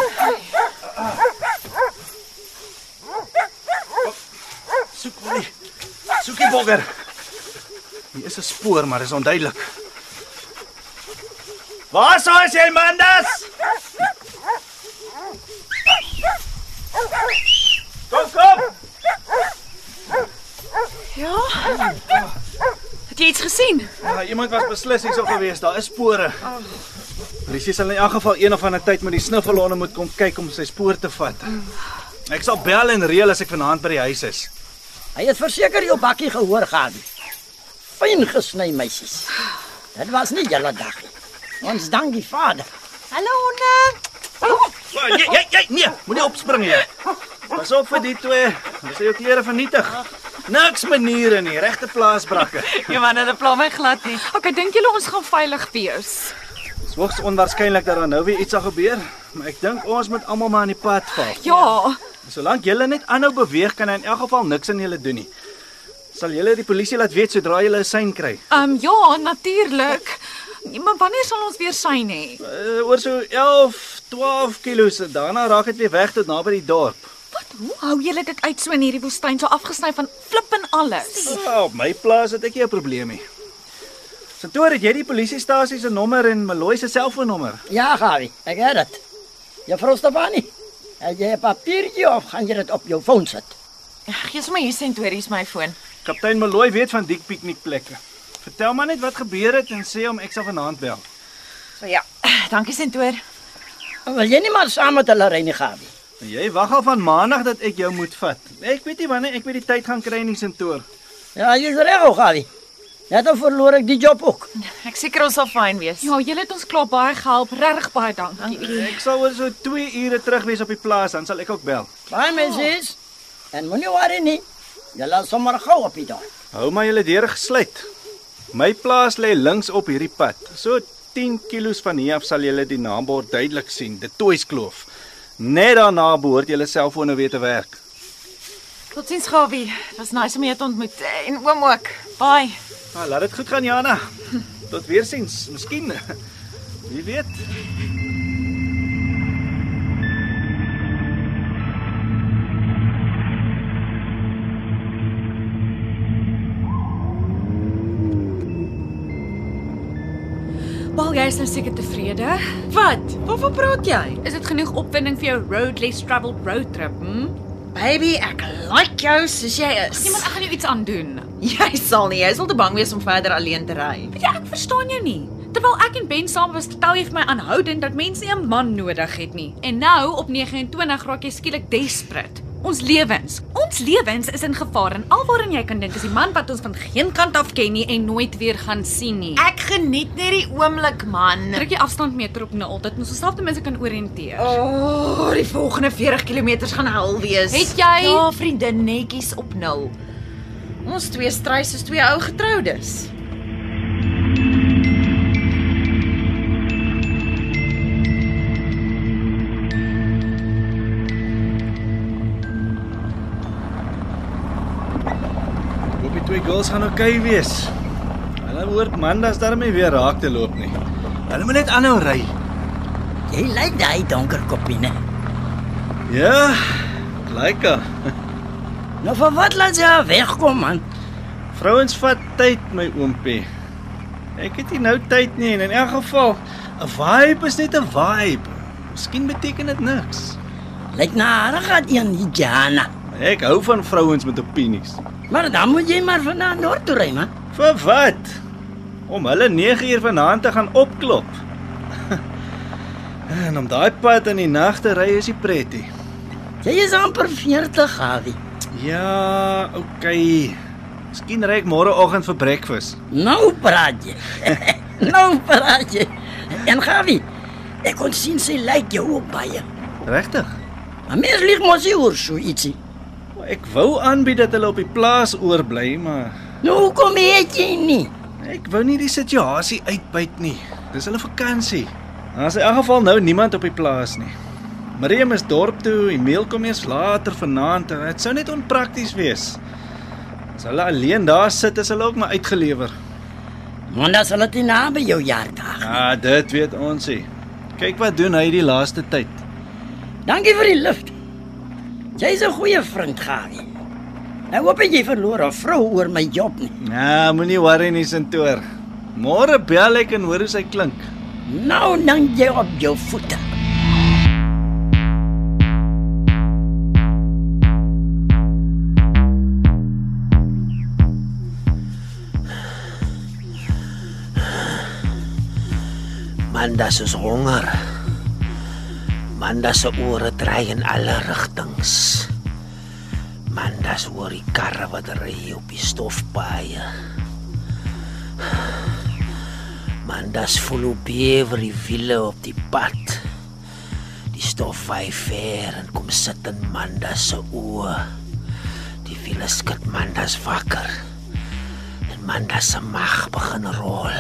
Soek my. Soek die bogger. Hier is 'n spoor, maar dis onduidelik. Waar sou jy, mandas? Kom, kom. Ja. Het jy iets gesien? Ja, iemand was beslis hier sou gewees. Daar is spore. Polisie sal in elk geval een of ander tyd met die snuffelhonde moet kom kyk om sy spoor te vat. Ek sal bel en reël as ek vanaand by die huis is. Hy het verseker jou bakkie gehoor gaan. Fyn gesny meisies. Dit was nie julle dag nie. Ons dank die Vader. Hallo honde. Ja, jy jy jy nee, moenie opspring hier. Pas op vir die twee. Sal jou klere vernietig. Niks maniere nie, regte plaasbrakke. Ja man, hulle pla my glad nie. Okay, dink julle ons gaan veilig wees? Dit is hoogs onwaarskynlik dat daar nou weer iets sal gebeur, maar ek dink ons moet almal maar aan die pad val. Ja. Solank julle net aanhou beweeg, kan hy in elk geval niks aan julle doen nie. Sal julle die polisie laat weet sodra julle 'n sein kry? Ehm um, ja, natuurlik. Ja, maar wanneer sal ons weer syn hê? Uh, oor so 11, 12 kilos. Daarna raak dit weer weg tot naby die dorp. Wat? Hoe hou julle dit uit so in hierdie woestyn so afgesny van flip en alles? Ja, op my plaas het ek nie 'n probleem nie. Santoor, het jy die polisiestasie se nommer en Malloy se selfoonnommer? Ja, Gawie, ek het dit. Juffrou Stefanie, het jy 'n papiertjie of gaan jy dit op jou foon sit? Gee sommer hier sentories my foon. Kaptein Malloy weet van die piknikplekke. Vertel maar net wat gebeur het en sê hom ek sal vanaand bel. So ja. Dankie sentoor. Wil jy nie maar saam met hulle ry nie, Gawie? Jy wag al van maandag dat ek jou moet vat. Ek weet nie wanneer ek weer die tyd gaan kry in die Santoor. Ja, jy's reg, Gawie. Net dan verloor ek die job ook. Ek seker ons sal fyn wees. Ja, julle het ons klaar baie gehelp. Regtig baie dankie. Ek sal oor so 2 ure terug wees op die plaas, dan sal ek ook bel. Baie mensies. En moenie worry nie. Julle sommer gou op die dorp. Hou maar julle deure gesluit. My plaas lê links op hierdie pad. So 10 kilos van hier af sal julle die naambord duidelik sien, dit Toyskloof. Net daarna behoort julle selfone weer te werk. Totsiens Gawie. Was nice om jou te ontmoet en oom ook. Bye. Nou, laat dit goed gaan, Jana. Tot weer sins, miskien. Wie weet. Paul, jy is nou seker tevrede. Wat? Waarvan praat jy? Is dit genoeg opwinding vir jou road less traveled road trip? Hm? Baby, ek like jou soos jy is. Nee, maar ek gaan jou iets aandoen. Jy sal nie, jy sal te bang wees om verder alleen te ry. Ja, ek verstaan jou nie. Terwyl ek en Ben saam was, vertel jy vir my aanhoudend dat mense nie 'n man nodig het nie. En nou op 29 raak jy skielik desperate. Ons lewens, ons lewens is in gevaar en alwaaraan jy kan dink is die man wat ons van geen kant af ken nie en nooit weer gaan sien nie. Ek geniet net die oomblik, man. Druk die afstandmeter op 0 dat ons onsself ten minste kan oriënteer. O, oh, die volgende 40 km gaan hel wees. Het jy- Ja, vriendin, netjies op 0. Ons twee stry soos twee ou getroudes. Girls gaan oukei okay wees. Hulle hoort Mandas daarmee weer raak te loop nie. Hulle moet net aanhou ry. Jy lyk daai donker koppie, né? Ja, lyk like Nou vir wat laat jy haar wegkom man? Vrouens vat tyd, my oompie. Ek het nie nou tyd nie en in elk geval 'n vibe is net 'n vibe. Miskien beteken dit niks. Lyk na haar gaan een Jana. Ek hou van vrouens met opinies. Maar dan moet jy maar vanaand noord toe ry, man. Vir wat? Om hulle 9 uur vanaand te gaan opklop. en om daai pad in die nag te ry is nie pretty. Jy is amper 40, Gawie. Ja, okay. Miskien ry ek môreoggend vir breakfast. Nou praat jy. nou praat jy. En Gawie, ek kon sien sy lyk jou ook baie. Regtig? Maar mens lieg mos nie oor so ietsie. Ek wou aanbied dat hulle op die plaas oorbly, maar Nou hoekom het jy nie? ek wou nie die situasie uitbuit nie. Dis hulle vakansie. Daar's in elk geval nou niemand op die plaas nie. Miriam is dorp toe, Emil kom eers later vanaand. en Dit sou net onprakties wees. As hulle alleen daar sit, is hulle ook maar uitgelewer. Want dan sal dit naby jou jaardag. Ja, dit weet ons nie. Kyk wat doen hy die laaste tyd. Dankie vir die lift. Jy's 'n goeie vriend, Gawie. Nou hoop ek jy verloor 'n vrou oor my job nie. Ja, moenie worry nie, Sintoor. Môre bel ek en hoor hoe sy klink. Nou dan jy op jou voete. Mandas is honger. Mandas se ore dry in alle rigtings. Mandas hoor die karre wat ry op die stofpaaie. Mandas voel hoe bewe die wiele op die pad. Die stof vaai ver en kom sit in Mandas se oë. Die wiele skud Mandas wakker. En Mandas se mag begin rol.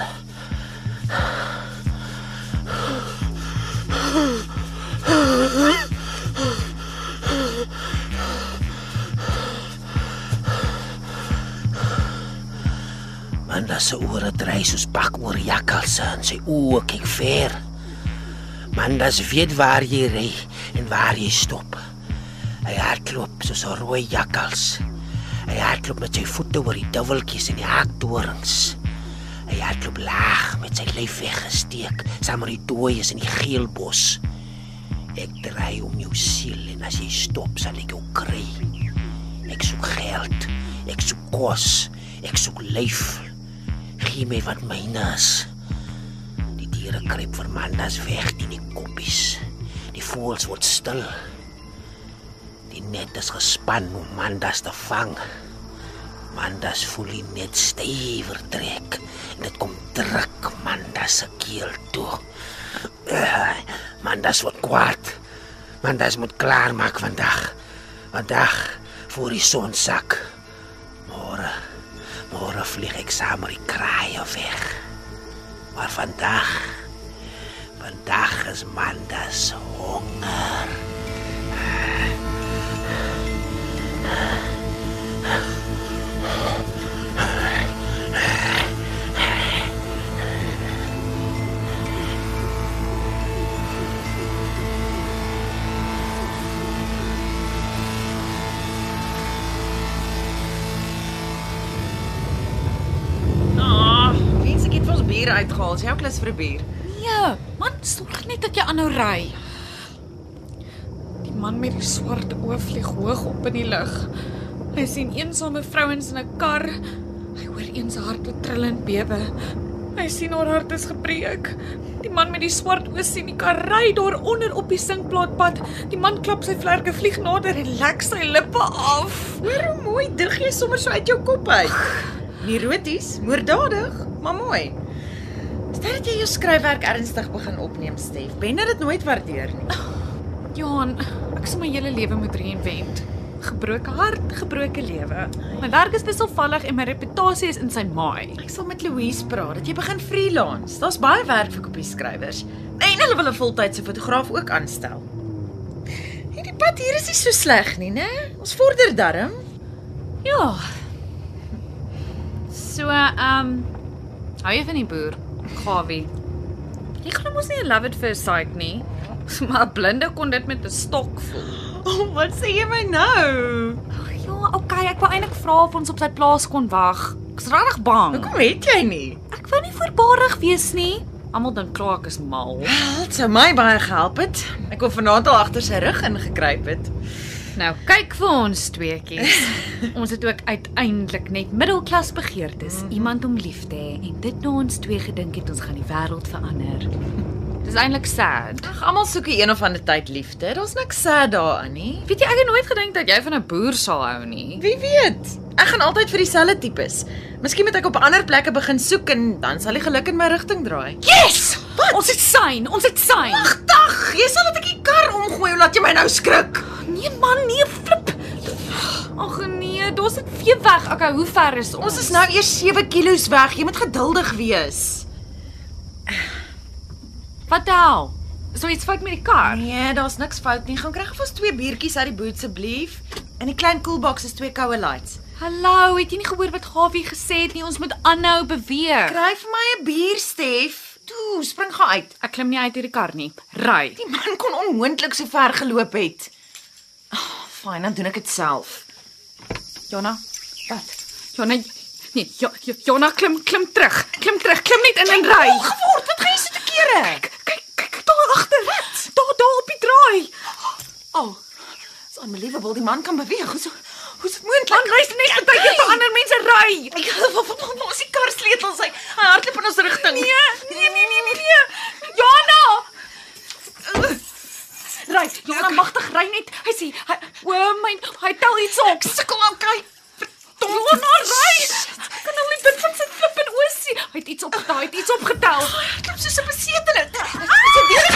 Manda se ore dry soos bak oor jakkalse en sy oë kyk ver. Manda se weet waar jy ry en waar jy stop. Hy hardloop soos 'n rooi jakkals. Hy hardloop met sy voete oor die dubbeltjies en die hakdorings. Hy hardloop laag met sy lyf weggesteek saam met die dooies in die geel bos. Ek draai om jou siel en as jy stop sal ek jou kry. Ek soek geld, ek soek kos, ek soek lyf. Gee my wat myne is. Die diere kruip vir mandas weg in die koppies. Die voëls word stil. Die net is gespan om mandas te vang. Mandas voel die net stywer trek dit kom druk mandas se keel toe. Uh, mandas word kwaad. Mandas moet klaar maak vandag. Vandag voor die son sak. Môre Môre vlieg ek saam met die kraaie weg. Maar vandag vandag is Mandas honger. Ah, bier uitgehaal. Is jy ook lus vir 'n bier? Nee, man, sorg net dat jy aanhou ry. Die man met die swart oë vlieg hoog op in die lug. Hy sien eensame vrouens in 'n kar. Hy hoor een se hart trill en bewe. Hy sien haar hart is gebreek. Die man met die swart oë sien die kar ry daaronder op die sinkplaatpad. Die man klap sy vlerke vlieg nader en lek sy lippe af. Hoor hoe mooi dig jy sommer so uit jou kop uit. Nie roties, moorddadig, maar mooi. Dat jy jou skryfwerk ernstig begin opneem, Stef. Benne dit nooit waardeer nie. Johan, ek sal my hele lewe moet reinvent. Gebroke hart, gebroke lewe. My werk is wisselvallig en my reputasie is in sy maai. Ek sal met Louise praat dat jy begin freelance. Daar's baie werk vir kopieskrywers. En hulle wil 'n voltydse fotograaf ook aanstel. Hierdie pad hier is nie so sleg nie, né? Ons vorder darm. Ja. So, ehm um, hou jy van die boer? Gawie. Jy hom mos nie 'n love it first sight nie. Maar 'n blinde kon dit met 'n stok voel. Oh, wat sê jy my nou? Ag ja, okay, ek wou eintlik vra of ons op sy plaas kon wag. Ek's regtig bang. Hoekom het jy nie? Ek wou nie voorbarig wees nie. Almal dink klaar ek is mal. Dit sou my baie gehelp het. Ek kon vanaand al agter sy rug ingekruip het. Nou, kyk vir ons tweeetjies. ons het ook uiteindelik net middelklas begeertes, iemand om lief te hê en dit nou ons twee gedink het ons gaan die wêreld verander. Dis eintlik sad. Ag, almal soek die een of ander tyd liefde. Daar's niks sad daarin nie. Weet jy, ek het nooit gedink dat jy van 'n boer sal hou nie. Wie weet? Ek gaan altyd vir dieselfde tipes. Miskien moet ek op ander plekke begin soek en dan sal die geluk in my rigting draai. Yes! Wat? Ons het sign, ons het sign. Ag, dag, jy sal dit ek die kar omgooi laat jy my nou skrik. Nee man, nee, flip. Ag nee, daar's dit vee weg. Okay, hoe ver is ons? Ons is nou eers 7 kilos weg. Jy moet geduldig wees. Wat tel? So iets fout met die kar. Nee, daar's niks fout nie. Gaan kry gou vir ons twee biertjies uit die boot asseblief. In die klein koelbox is twee koue lights. Hallo, het jy nie gehoor wat Gawie gesê het nie? Ons moet aanhou beweeg. Kry vir my 'n bier, Stef. Toe, spring gou uit. Ek klim nie uit hierdie kar nie. Ry. Die man kon onmoontlik so ver geloop het. Oh, fyn, dan doen ek dit self. Jonna, wat? Jonna, nee, jo, jo, Jonna klim klim terug. Klim terug. Klim net in en ry. Mal geword. Wat gaan jy so te kere? Kyk, kyk, kyk daar agter. Daar daar op die draai. Oh. It's unbelievable. Die man kan beweeg. Hoe so Hoe's dit moontlik? Man, luister net met tyd vir ander mense ry. Ons die kar sleutels hy. Hy hardloop in ons rigting. Nee, nee, nee, nee, nee, nee. Jonna! Ry, Jonna magtig ry net. Hy sê, hy my, hy tel iets op. Sukkel okay. Jonna ry. Ek kan nou nie dit van sy flip en oë sien. Hy het iets opgetel, hy het iets opgetel. Ek loop soos 'n besetene. Dis weer.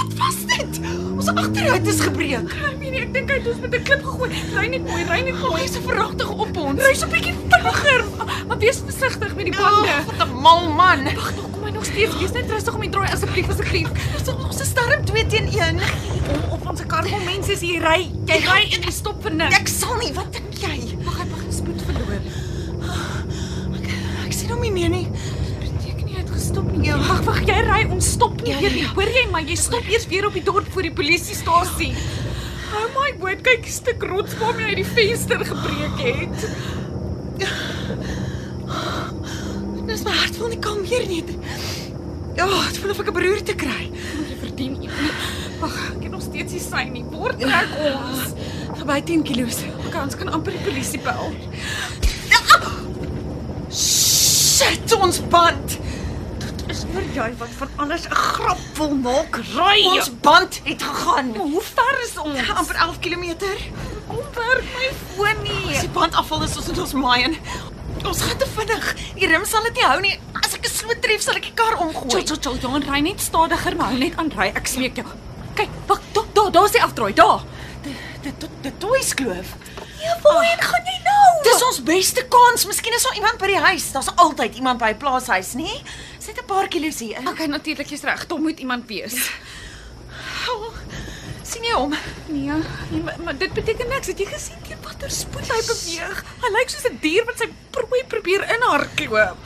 Wat was dit? Ons agteruit is gebreek. Ek weet nie, ek dink hy het ons met 'n klip gegooi. Ry net mooi, ry net mooi. Hy's so verragtig op ons. Ry so 'n bietjie vinniger. Maar wees versigtig met die bande. Oh, wat 'n mal man. Wag, nog kom hy nog steeds. Wees net rustig om die draai asseblief, asseblief. Ons is sterk 2 teen 1. Kom is hier ry. Jy ry en jy stop vir niks. Ek sal nie. Wat dink jy? Wag, hy begin spoed verloor. Ek, ek sien hom nie meer nie. Beteken nie hy het gestop nie. Wag, wag, jy ry, ons stop nie Ja, weer ja, nie. ja. Hoor jy my? Jy stop eers weer op die dorp voor die polisiestasie. Oh my word, kyk 'n stuk rots waarmee hy die venster gebreek het. Dis my hart wil nie kom weer nie. Ja, oh, dit voel of ek 'n beroerte kry. Jy verdien nie. Wag, ek het nog steeds nie sy nie. Trek ons? Verby 10 km. Okay, ons kan amper die polisie bel. Shit, ons band. Is oor jy wat van alles 'n grap wil maak. Ry. Ons band het gegaan. Maar hoe ver is ons? amper 11 km. Kom werk my foon nie. As die band afval is ons in ons maai en ons gaan te vinnig. Die rim sal dit nie hou nie. As ek 'n sloot tref, sal ek die kar omgooi. Chill, chill, chill. Johan, ry net stadiger, maar hou net aan ry. Ek smeek jou. Kyk, wag, daar, daar, daar's die afdraai, daar. Dit dit dit toys kloof. Ja, waarheen gaan jy nou? Dis ons beste kans. Miskien is daar iemand by die huis. Daar's altyd iemand by 'n plaashuis, nê? Sit 'n paar kilos hier. Okay, natuurlik jy's reg. Daar moet iemand wees. Oh, sien jy hom? Nee, nee maar, maar dit beteken niks. Het jy gesien teen watter spoed hy beweeg? Hy lyk soos 'n dier wat sy prooi probeer inhardloop.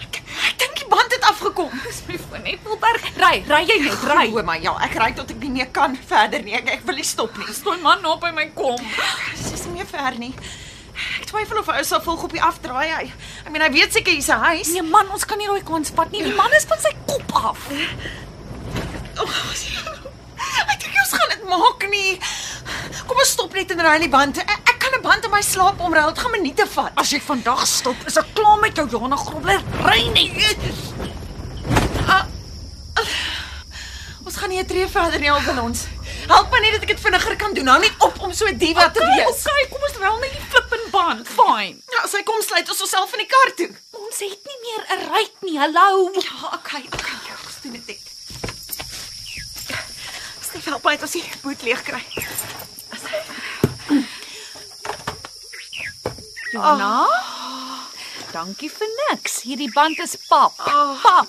Ek, ek afgekom. Dis my foon net Wilberg. Ry, ry jy net, ry. O my ja, ek ry tot ek nie meer kan verder nie. Ek, ek wil nie stop nie. Stooi man nou by my kom. Dis is nie meer ver nie. Ek twyfel of hy sal volg op die afdraai. Hy, I mean, hy weet seker hier's 'n huis. Nee man, ons kan nie daai kans vat nie. Die man is van sy kop af. Oh, ek dink ons gaan dit maak nie. Kom ons stop net en ry in die band. Ek, ek kan 'n band in my slaap omruil. Dit gaan minute vat. As jy vandag stop, is ek klaar met jou Jana Grobler. Ry net. Ah, ah, ons gaan nie 'n tree verder nie al van ons. Help my net dat ek dit vinniger kan doen. Hou net op om so 'n diva te Okay, wees. okay, kom ons rol net die flippin band. Fine. Ja, as hy kom sluit ons osself in die kar toe. Ons het nie meer 'n ry nie. Hallo. Ja, okay, okay. Ja, ons doen dit net. Stef, help my net as die boot leeg kry. Jana? Dankie vir niks. Hierdie band is pap. Pap.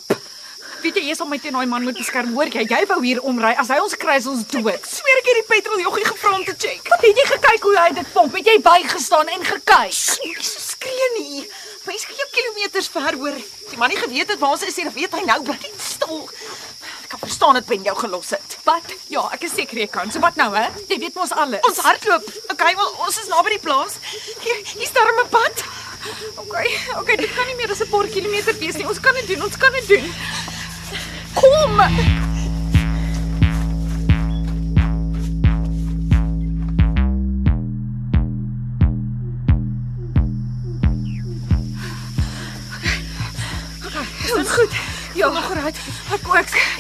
Weet jy, jy sal my teen daai man moet beskerm. Hoor jy, jy wou hier omry. As hy ons kry, is ons dood. Sweer ek hierdie petroljoggie gevra om te check. Wat het jy gekyk hoe hy dit pomp? Het jy bygestaan en gekyk? Moenie so skree nie. Mense kan jou kilometers ver hoor. Die man nie geweet het waar ons is nie, weet hy nou bly stil. Ek kan verstaan dat Ben jou gelos het. Wat? Ja, ek is seker jy kan. So wat nou, hè? Jy weet mos alles. Ons hardloop. Okay, wel ons is naby die plaas. Hier, hier's daar 'n pad. Okay, okay, dit kan nie meer as 'n paar kilometer wees nie. Ons kan dit doen. Ons kan dit doen. Kom. Ja,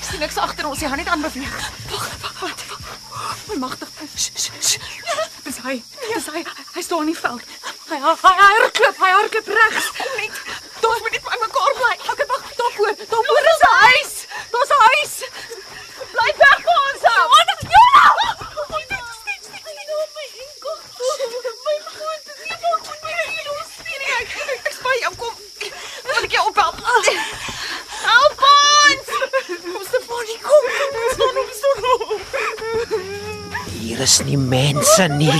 sien niks agter ons. Jy gaan net aanbeweeg. Wag, wag, wag. Magtig. Sh, sh, sh. Dis hy. Dis hy. Hy staan in die veld. Hy hy hy hardloop. Hy hardloop regs. Kom net. Daar moet net by mekaar bly. Okay, wag. Daar voor. Daar voor is 'n huis. Daar's 'n huis. Bly weg van ons af. Wat is Jana? Ek ek spy jou kom. Wil ek jou ophelp? Hier is nie mense nie.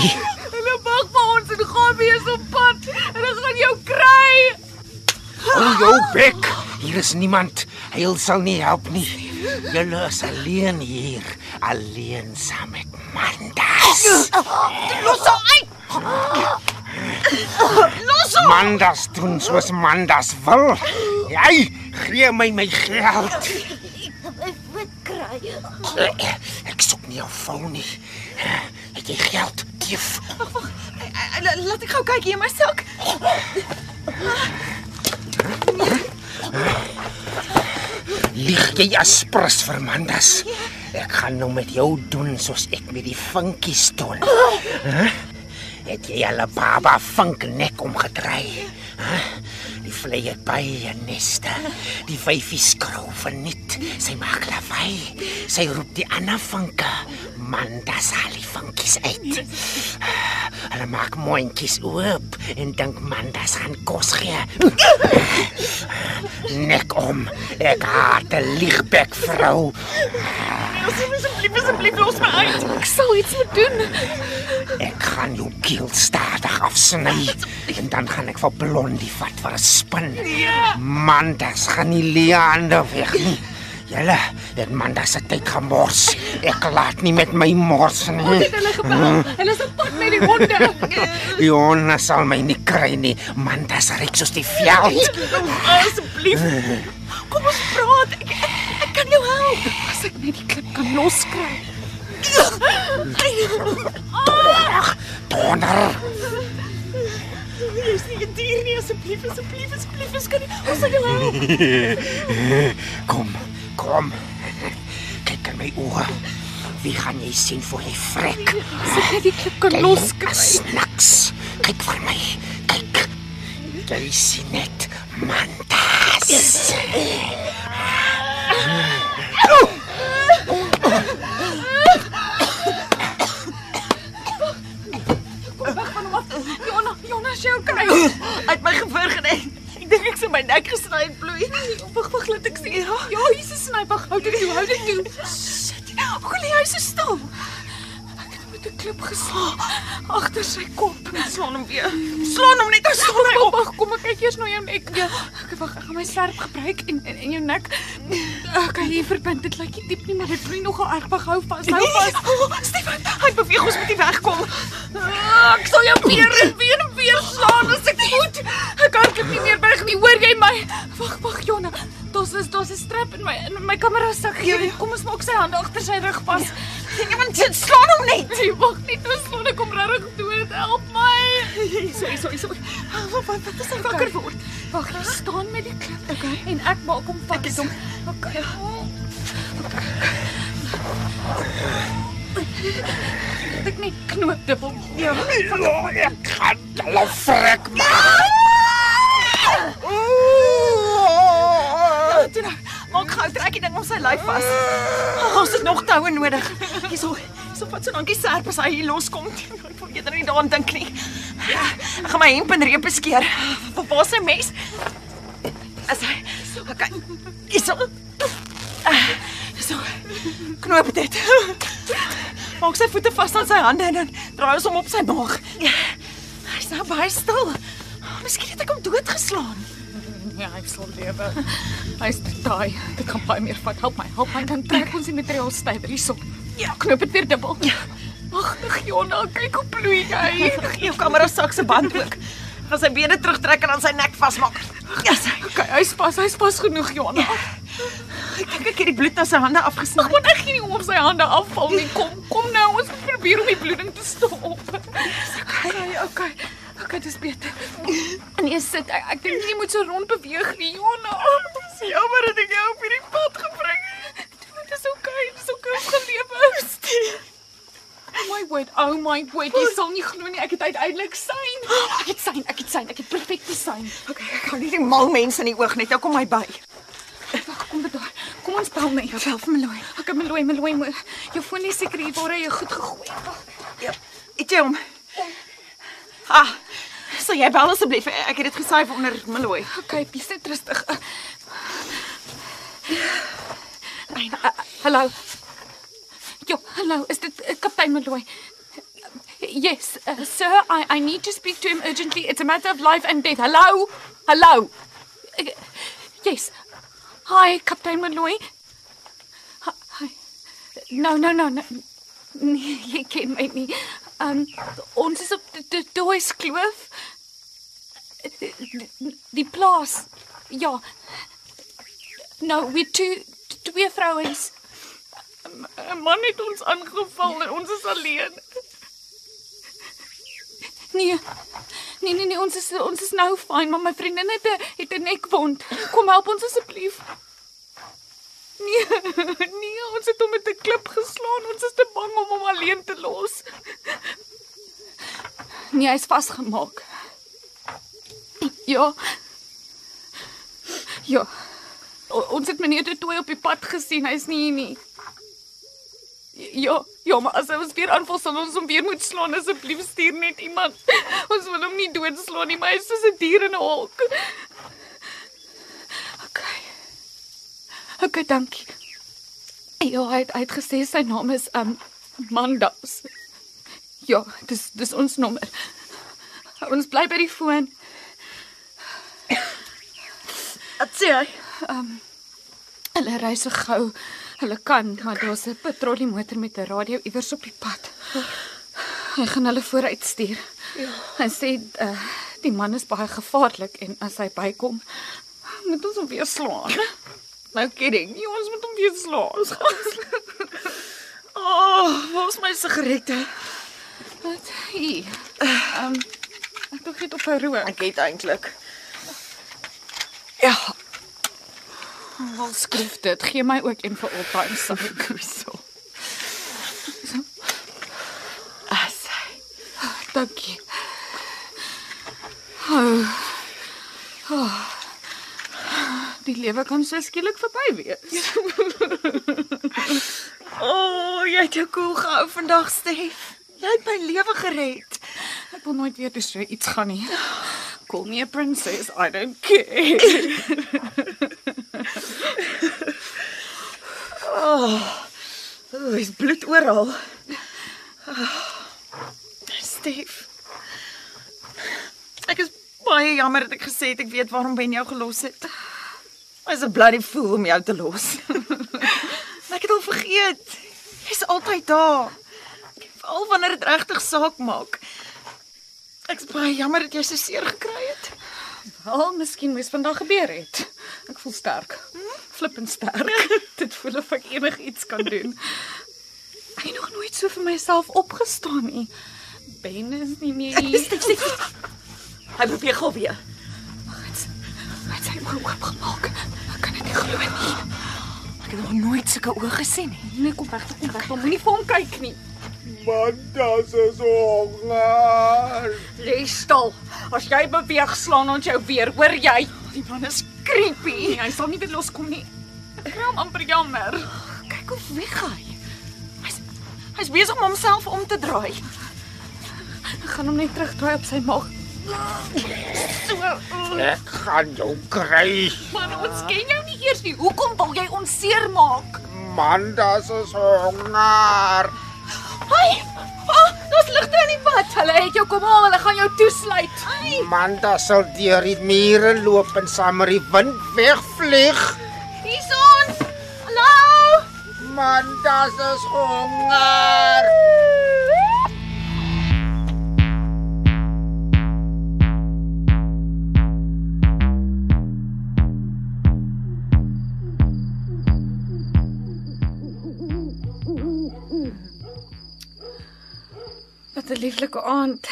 Hulle wag vir ons en gaan weer op pad en hulle gaan jou kry. Hou jou bek. Hier is niemand. Hy sal nie help nie. Julle is alleen hier, alleen saam met Mandas. Los hom uit. Mandas doen soos Mandas wil. Jy gee my my geld. Eh, Ek soek nie jou foon nie. Het jy geld, dief? Eh, la- Laat ek gou kyk hier in my sak. Lieg jy aspres vir Mandas? Ek gaan nou met jou doen soos ek met die vinkies doen. Hæ? Het jy al 'n baba vink nek omgedraai? Hæ? Die vlei het baie neste. Die vyfie skrou verniet. Sy maak lawaai. Sy roep die ander vinke. Mandas haal die vinkies uit. Hulle maak mondjies oop en dink Mandas gaan kos gee. Nek om. Ek haat 'n liegbek vrou. Asseblief, asseblief los my uit. Ek sal iets moet doen. Ek gaan jou keel stadig afsny en dan gaan ek vir Blondie vat vir 'n spin. Ja. Mandas gaan nie leande weg nie. Julle, het Mandas se tyd gemors. Ek laat nie met my mors nie. Dit hulle gebel. Hulle is op pad met die honde. Jona sal my nie kry nie. Mandas ryk soos die veld. Asseblief. Kom ons praat. Ek, ek kan jou help. As ek net die klip kan loskry. Donder. Jy's nie 'n dier nie, asseblief, asseblief, asseblief. Ons kan nie ons kan jou help. Kom, kom. Kyk in my oë. Wie gaan jy sien voor jy vrek? As ek net die klip kan loskry. Niks. Kyk vir my. Kyk. Jy sien net mandas. Jonna, Sy okay. Uit my gewig geneem. Ek dink ek sien my nek gesny en bloei. Wag, wag, laat ek sien. Ja, hier is 'n snyp. Hou dit toe, hou dit toe. Hoe lê hy so stil? Met 'n klip geslaan agter sy kop. Slaan hom weer. Slaan hom net, dan staan hy op. Wag, kom ek kyk eers na jou nek. Ja. Ek wag, ek gaan my swerp gebruik en en, en jou nek. Ek kan hier verbind. Dit lyk nie diep nie, maar dit bloei nogal erg. Wag, hou vas, hou vas. Oh, Stefan, hy beweeg ons moet nie wegkom. Ah, Ek sal jou weer en weer en weer slaan as ek moet. Ek kan dit nie meer berg nie. Hoor jy my? Wag, wag, Jonna. Daar's is daar's 'n strap in my in my kamera sak. Ja, ja. Kom ons maak sy hande agter sy rug vas. Iemand sit slaan hom net. Nee, wag nie, toe slaan ek hom regtig dood. Help my. Sorry, sorry, sorry. Wat wat wat is hy wakker word? Wag, jy staan met die klip. Okay. En ek maak hom vas. Ek het hom. Okay. Ek net knoop dubbel. Ja. Ek gaan hulle vrek maak. Toe nou, maak gou trek die ding om sy lyf vas. Ons het nog toue nodig. Hierso, hierso vat so dankie serp as hy hier loskom. Ek wil eerder nie daaraan dink nie. Ek gaan my hemp en repe skeer. Waar is sy mes? As hy Okay. Hierso. Ah, So. Knoop dit. Maak sy voete vas aan sy hande en dan draai ons hom op sy maag. Hy's nou baie stil. Miskien het ek hom doodgeslaan. Ja, hy sal lewe. Hy's daai. Dit kan baie meer vat. Help my, help my dan trek ons die materiaal stywer hierso. Ja, knoop dit weer dubbel. Ja. Ag, Jonna, kyk hoe bloei hy. Gee jou kamera sak se band ook. Gaan sy bene terugtrek en aan sy nek vasmaak. Ja, sy. Okay, hy's pas, hy's pas genoeg, Jonna. Ek dink ek het die bloed na sy hande afgesny. Ag, want ek nie om of sy hande afval nie. Kom, kom nou, ons moet probeer om die bloeding te stop. Okay, okay. Okay, dis beter. Nee, sit. Ek, ek dink nie jy moet so rond beweeg nie, Jonna. Dis jammer dat ek jou op hierdie pad gebring het. Dit is okay, dit is okay om gelewe. Oh my word, oh my word, jy sal nie glo nie, ek het uiteindelik syn. Ek het syn, ek het syn, ek het perfekte syn. Okay, ek gaan hierdie mal mense in die oog net. Nou kom hy by. Wag, kom bedaar. Kom ons bel net. Bel vir Meloy. Ek het Meloy, Meloy, jou foon is seker hier waar hy jou goed gegooi het. Ja. Het jy hom? Ah. Sal jy bel asseblief? Ek het dit gesaai onder Meloy. Okay, bly net rustig. Uh, Hey, uh, hallo. Ja, hallo, is dit uh, kaptein Malloy? Yes, uh, sir, I I need to speak to him urgently. It's a matter of life and death. Hello? Hello. Uh, yes. Hi, Captain Malloy. Hi. No, no, no, no. Nee, jy ken my nie. Um ons is op die, Doois Kloof. Die, plaas. Ja. No, we two twee vrouens. 'n Man het ons aangeval en ons is alleen. Nee. Nee nee nee, ons is ons is nou fyn, maar my vriendin het 'n het 'n nekwond. Kom help ons asseblief. Nee, nee, ons het hom met 'n klip geslaan. Ons is te bang om hom alleen te los. Nee, hy's vasgemaak. Ja. Ja. O, ons het meneer De Tooy op die pad gesien. Hy's nie hier nie. Ja, ja, maar as hy ons weer aanval, sal ons hom weer moet slaan. Asseblief stuur net iemand. Ons wil hom nie doodslaan nie, maar hy is soos 'n dier in 'n hok. Okay. Okay, dankie. Ja, hy het, hy het gesê sy naam is um Mandas. Ja, dis dis ons nommer. Ons bly by die foon. Wat sê hy? Hulle ry so gou hulle kan, maar daar's 'n patrolliemotor met 'n radio iewers op die pad. Hy gaan hulle vooruit stuur. Ja. Hy sê uh, die man is baie gevaarlik en as hy bykom, moet ons hom weer slaan. No kidding. Ja, ons moet hom weer slaan. Oh, waar is my sigarette? Wat? Hier. Ehm um, ek dink dit op 'n rook. Ek het eintlik. Ja, Wel skryf dit. Gee my ook een vir altyd sake. so. As. Dankie. Oh. Oh. Die lewe kan so skielik verby wees. Oh, jy het jou koel gehou vandag, Stef. Jy het my lewe gered. Ek wil nooit weer dus so iets gaan nie. Call me a princess, I don't care. O, oh, is bloed oral. Oh, Stef. Ek is baie jammer dat ek gesê het ek weet waarom Ben jou gelos het. Hy's 'n bloody fool om jou te los. Ek het al vergeet. Hy's altyd daar. Veral wanneer dit regtig saak maak. Ek's baie jammer dat jy so seer gekry het. Wel, miskien moes vandag gebeur het. Ek voel sterk. Flippend sterk. Dit voel of ek enigiets kan doen. Ek het nog nooit so vir myself opgestaan nie. Ben is nie meer hier. Hy probeer gou weer. Hy het sy oë oopgemaak. Ek kan dit nie glo nie. Ek het nog nooit sulke oë gesien nie. Nee, kom weg, kom weg. Moenie vir hom kyk nie. Man, das is honger. Lê stil. As jy beweeg, slaan ons jou weer, hoor jy? Die man is creepy. Nee, hy sal nie weer loskom nie. Ek kry hom amper jammer. Kyk hoe weg hy. Hy's hy's besig om homself om te draai. Ek gaan hom net terugdraai op sy maag. So, uh, Ek gaan jou kry. man, ons ken jou nie eers nie. Hoekom wil jy ons seermaak? Man, das is honger. Hai! Daar's ligte in die pad. Hulle het jou kom haal, hulle gaan jou toesluit. Ai! Man, das sal deur die mure loop en saam met die wind wegvlieg. Hier's ons. Hallo! Man, das is honger. Wat 'n lieflike aand.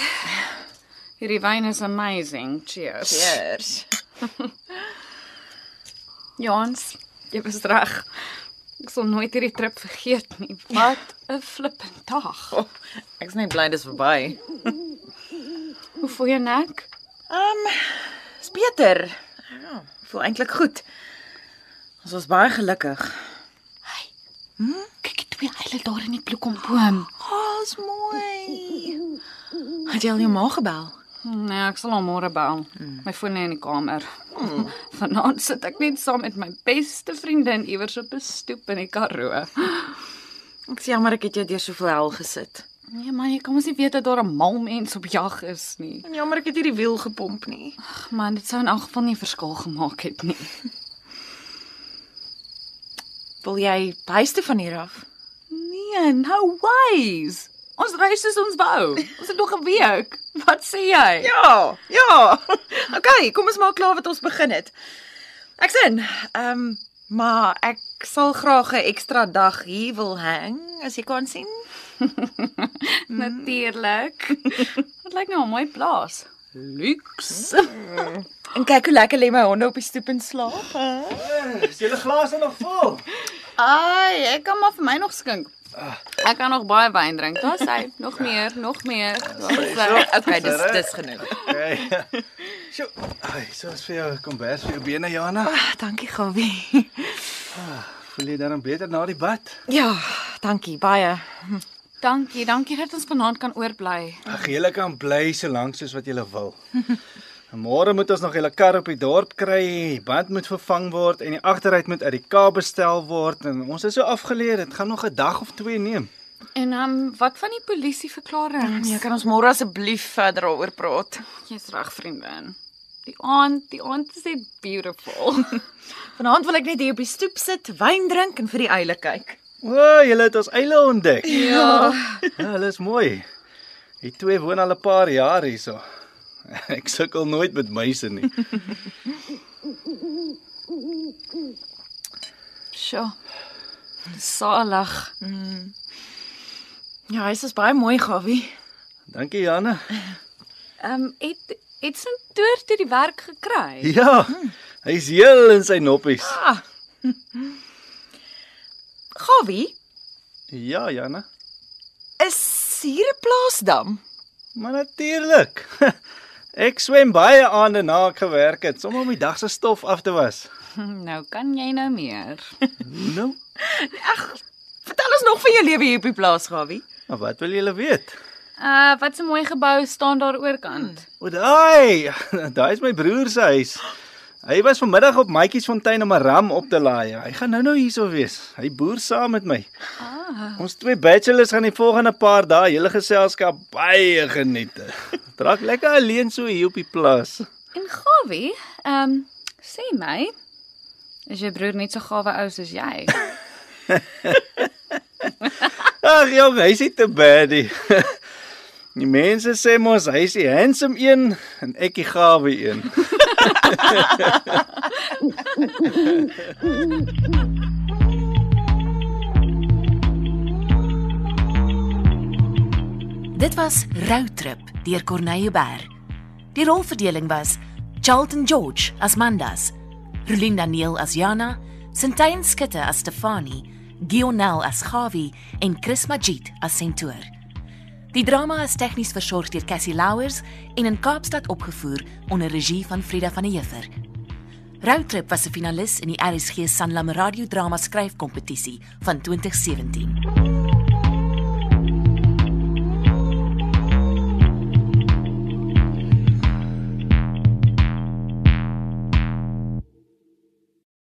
Hierdie wyn is amazing. Cheers. Cheers. Jans, jy was reg. Ek sal nooit hierdie trip vergeet nie. Wat 'n flippend dag. Oh, ek's net bly dis verby. Hoe voel jy nek? Ehm, um, is beter. Ja, ek voel eintlik goed. Ons was baie gelukkig. Kyk die twee eile daar in die bloekomboom. Oh, is mooi. Het jy al jou ma gebel? Nee, ek sal hom môre bel. My foon lê in die kamer. Vanaand sit ek net saam met my beste vriendin iewers op 'n stoep in die Karoo. Ek's jammer ek het jou deur soveel hel gesit. Nee man, jy kan mos nie weet dat daar 'n mal mens op jag is nie. En jammer ek het hierdie wiel gepomp nie. Ag man, dit sou in elk geval nie verskil gemaak het nie. Wil jy huis toe van hier af? Nee, no ways. Ons reis soos ons wou. Ons het nog 'n week. Wat sê jy? Ja, ja. Okay, kom ons maak klaar wat ons begin het. Ek sien. Ehm, um, maar ek sal graag 'n ekstra dag hier wil hang, as jy kan sien. Natuurlik. Dit lyk nou 'n mooi plaas. Luks. En kyk hoe lekker lê my honde op die stoep en slaap. Is julle glase nog vol? Ai, ek kan maar vir my nog skink. Ek kan nog baie wyn drink. Daar's hy. Nog meer, nog meer. Daar's hy. Okay, dis dis genoeg. Okay. Sjoe. Ai, so is vir jou kombers vir jou bene, Jana. Ah, dankie Gawie. Voel jy dan beter na die bad? Ja, dankie baie. Dankie, dankie dat ons vanaand kan oorbly. Ag, julle kan bly so lank soos wat julle wil. Môre moet ons nog julle kar op die dorp kry, die band moet vervang word en die agteruit moet uit die Kaap bestel word en ons is so afgeleer, dit gaan nog 'n dag of twee neem. En ehm um, wat van die polisieverklaring? Ja, kan ons môre asseblief verder daaroor praat? Jy's reg, vriendin. Die aand, die aand is net beautiful. Vanaand wil ek net hier op die stoep sit, wyn drink en vir die eile kyk. O, julle het ons eile ontdek. Ja. Ja, hulle is mooi. Die twee woon al 'n paar jaar hierso. Ek sukkel nooit met muise nie. Sjoe. Salig. Ja, hy is baie mooi, Gawie. Dankie, Janne. Ehm um, het het sy toer toe die werk gekry? Ja. Hy's heel in sy noppies. Gawie, Ja, Janne. is hier 'n plaasdam? Maar natuurlik. Ek swem baie aande na ek gewerk het, sommer om die dag se stof af te was. Nou kan jy nou meer. Nou, Vertel ons nog van jou lewe hier op die plaas, Gawie. maar wat wil julle weet? Uh wat 'n mooi gebou staan daar oorkant. O, daai, daai is my broer se huis. Hy was vanmiddag op Maatjiesfontein om 'n ram op te laai. Hy gaan nou-nou hierso wees. Hy boer saam met my. Ah. Ons twee bachelors gaan die volgende paar dae hele geselskap baie geniet. Draak lekker alleen so hier op die plaas. En Gawie, ehm um, sê my, is jou broer net so gawe ou soos jy? Ag jong, hy's nie te bad nie. Die mense sê mos hy's die handsome een en ek die gawe een. Dit was Routrip deur Corneille Berg. Die rolverdeling was Charlton George as Mandas, Rulien Daniel as Jana, Sintyn Skutte as Stefanie, Gionel as Gawie en Chris Magid as Sentoor. Die drama is tegnies versorg deur Cassie Louwers en in Kaapstad opgevoer onder regie van Frida van der Heever. Routrip was 'n finalis in die RSG Sanlam Radio Drama Skryfkompetisie van 2017.